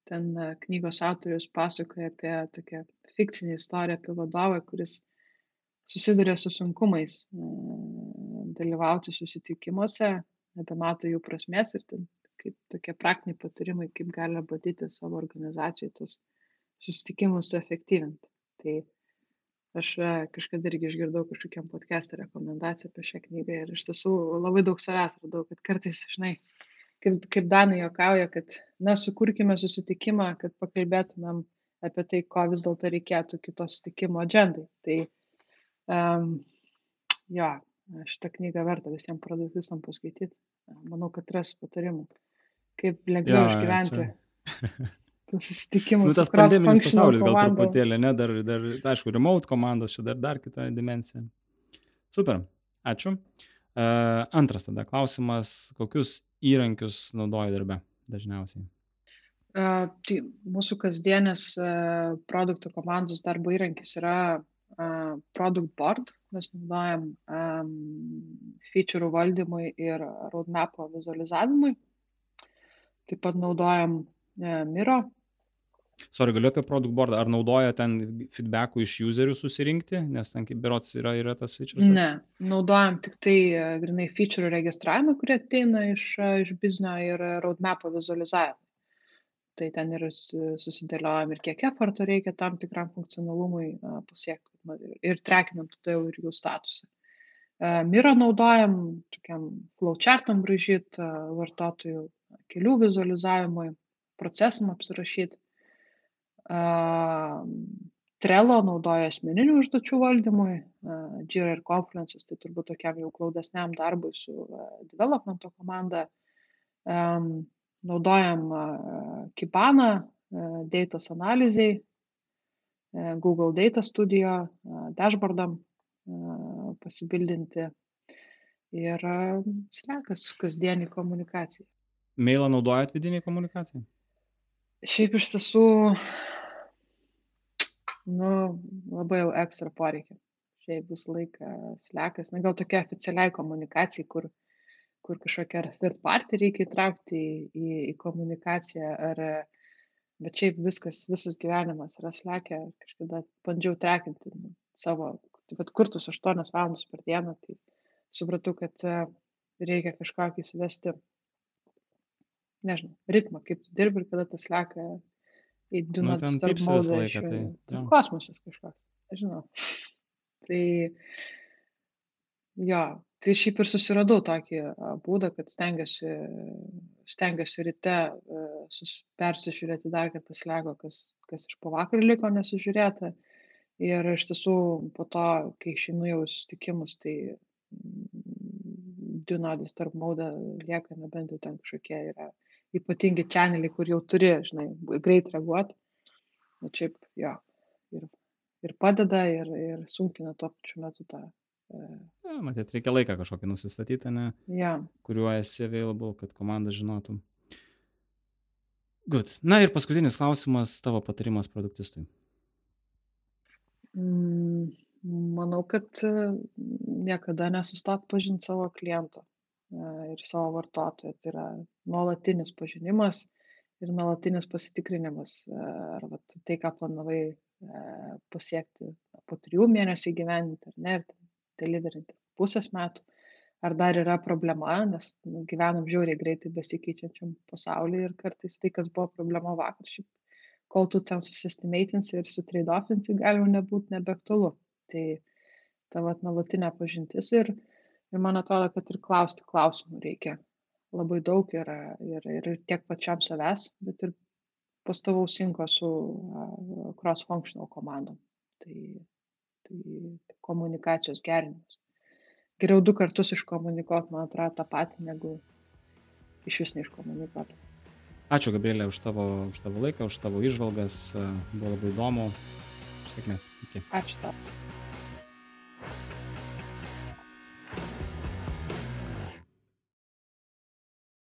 Ten uh, knygos autorius pasakoja apie tokią fikcinę istoriją apie vadovą, kuris susiduria su sunkumais uh, dalyvauti susitikimuose, nebemato jų prasmės ir ten kaip tokie praktiniai patarimai, kaip galima bandyti savo organizacijai tos susitikimus suefektyvinti. Tai aš e, kažkada irgi išgirdau kažkokiam podcast'e rekomendaciją apie šią knygą ir iš tiesų labai daug savęs radau, kad kartais, žinai, kaip, kaip Danai jokauja, kad, na, sukurkime susitikimą, kad pakalbėtumėm apie tai, ko vis dėlto reikėtų kito susitikimo agendai. Tai, um, jo, šitą knygą verta visiems produktistam paskaityti. Manau, kad ras patarimų, kaip lengviau Jo, išgyventi čia- tų susitikimų. Nu, tas pandeminis pasaulis gal komandom. truputėlį, ne, dar, dar, aišku, remote komandos, čia dar, dar kita dimensija. Super, ačiū. Uh, antras tada klausimas, kokius įrankius naudoji darbe dažniausiai? Uh, tai mūsų kasdienės uh, produktų komandos darbo įrankis yra uh, product board. Mes naudojam um, feature valdymui ir roadmapo vizualizavimui. Taip pat naudojam uh, Miro. Sorry, galiu apie product board, ar naudoja ten feedbackų iš userių susirinkti, nes ten kaip berots yra, yra tas features? Ne, naudojam tik tai uh, grinai feature registravimą, kurie ateina iš, uh, iš biznio ir roadmapo vizualizavimą. Tai ten ir su- susidėliojam ir kiek efforto reikia tam tikram funkcionalumui pasiekti ir, trekinam tada jau ir jų statusą. Uh, Miro naudojam tokiam flowchartam bražyti, uh, vartotojų kelių vizualizavimui, procesam apsirašyti. Uh, Trello naudoja asmeninių užduočių valdymui, Jira ir Confluence'as tai turbūt tokiam jau glaudesniam darbui su developmento komanda. Naudojam Kibana datos analizai, Google Data Studio, dashboardam pasibildinti ir slekas kasdienį komunikaciją. Mailą naudojat vidiniai komunikacijai? Šiaip iš tiesų, nu, labai jau ekstra poreikia. Šiaip visą laiką slekas, na gal tokia oficialiai komunikacijai, kur, kur kažkokia ar third party reikia įtraukti į, į, į komunikaciją, ar, bet šiaip viskas, visas gyvenimas yra slekia. Kažkada bandžiau trekinti savo, kad kurtus 8 valandas per dieną, tai supratau, kad reikia kažkokį įsivesti nežinau, ritmą, kaip tu dirbi ir kada tas leka į Nu, modą laiką, iš tai, tai jo. kosmosas kažkoks, nežinau. Tai jo, tai šiaip ir susiradau tokį būdą, kad stengiuosi, stengiuosi ryte sus, persižiūrėti dar kartą slego, kas, kas iš po vakar liko nesužiūrėta. Ir iš tiesų po to, kai išeinu jau į susitikimus, tai Dunodis tarp maudą lieka, nebent jau ten kažkokie yra ypatingi čaneliai, kur jau turi, žinai, greit reaguoti. Bet šiaip, jo, ir, ir padeda, ir, ir sunkina tuo pačiu metu tą. E, Ja, matyt, reikia laiką kažkokį nusistatyti, ne, Ja, kuriuo esi available, kad komanda žinotų. Good. Na ir paskutinis klausimas, tavo patarimas produktistui. mm, manau, kad e, niekada nesustot pažinti savo kliento e, ir savo vartotojo. Tai yra nuolatinis pažinimas ir nuolatinis pasitikrinimas, e, ar vat, tai, ką planavai e, pasiekti po trijų mėnesių įgyvendinti, ar ne, ir deliverinti pusės metų, ar dar yra problema, nes nu, gyvenam žiauriai greitai besikeičiančiam pasaulyje ir kartais tai, kas buvo problema vakar, šiaip kol tu ten susistimeitinsi ir sutrade-offinsi, gali jau nebūti nebeaktualu. Tai tavo nuolatinė pažintis ir, ir man atrodo, kad ir klausti klausimų reikia labai daug ir, ir, ir tiek pačiam savęs, bet ir pastovaus sinko su cross-functional komandom. Tai, tai komunikacijos gerinimas. Geriau du kartus iškomunikuoti, man atrodo, tą patį, negu iš vis neiškomunikuoti. Ačiū, Gabrielė, už tavo, už tavo laiką, už tavo išvalgas. Buvo labai įdomu. Sėkmės. Iki. Ačiū tau.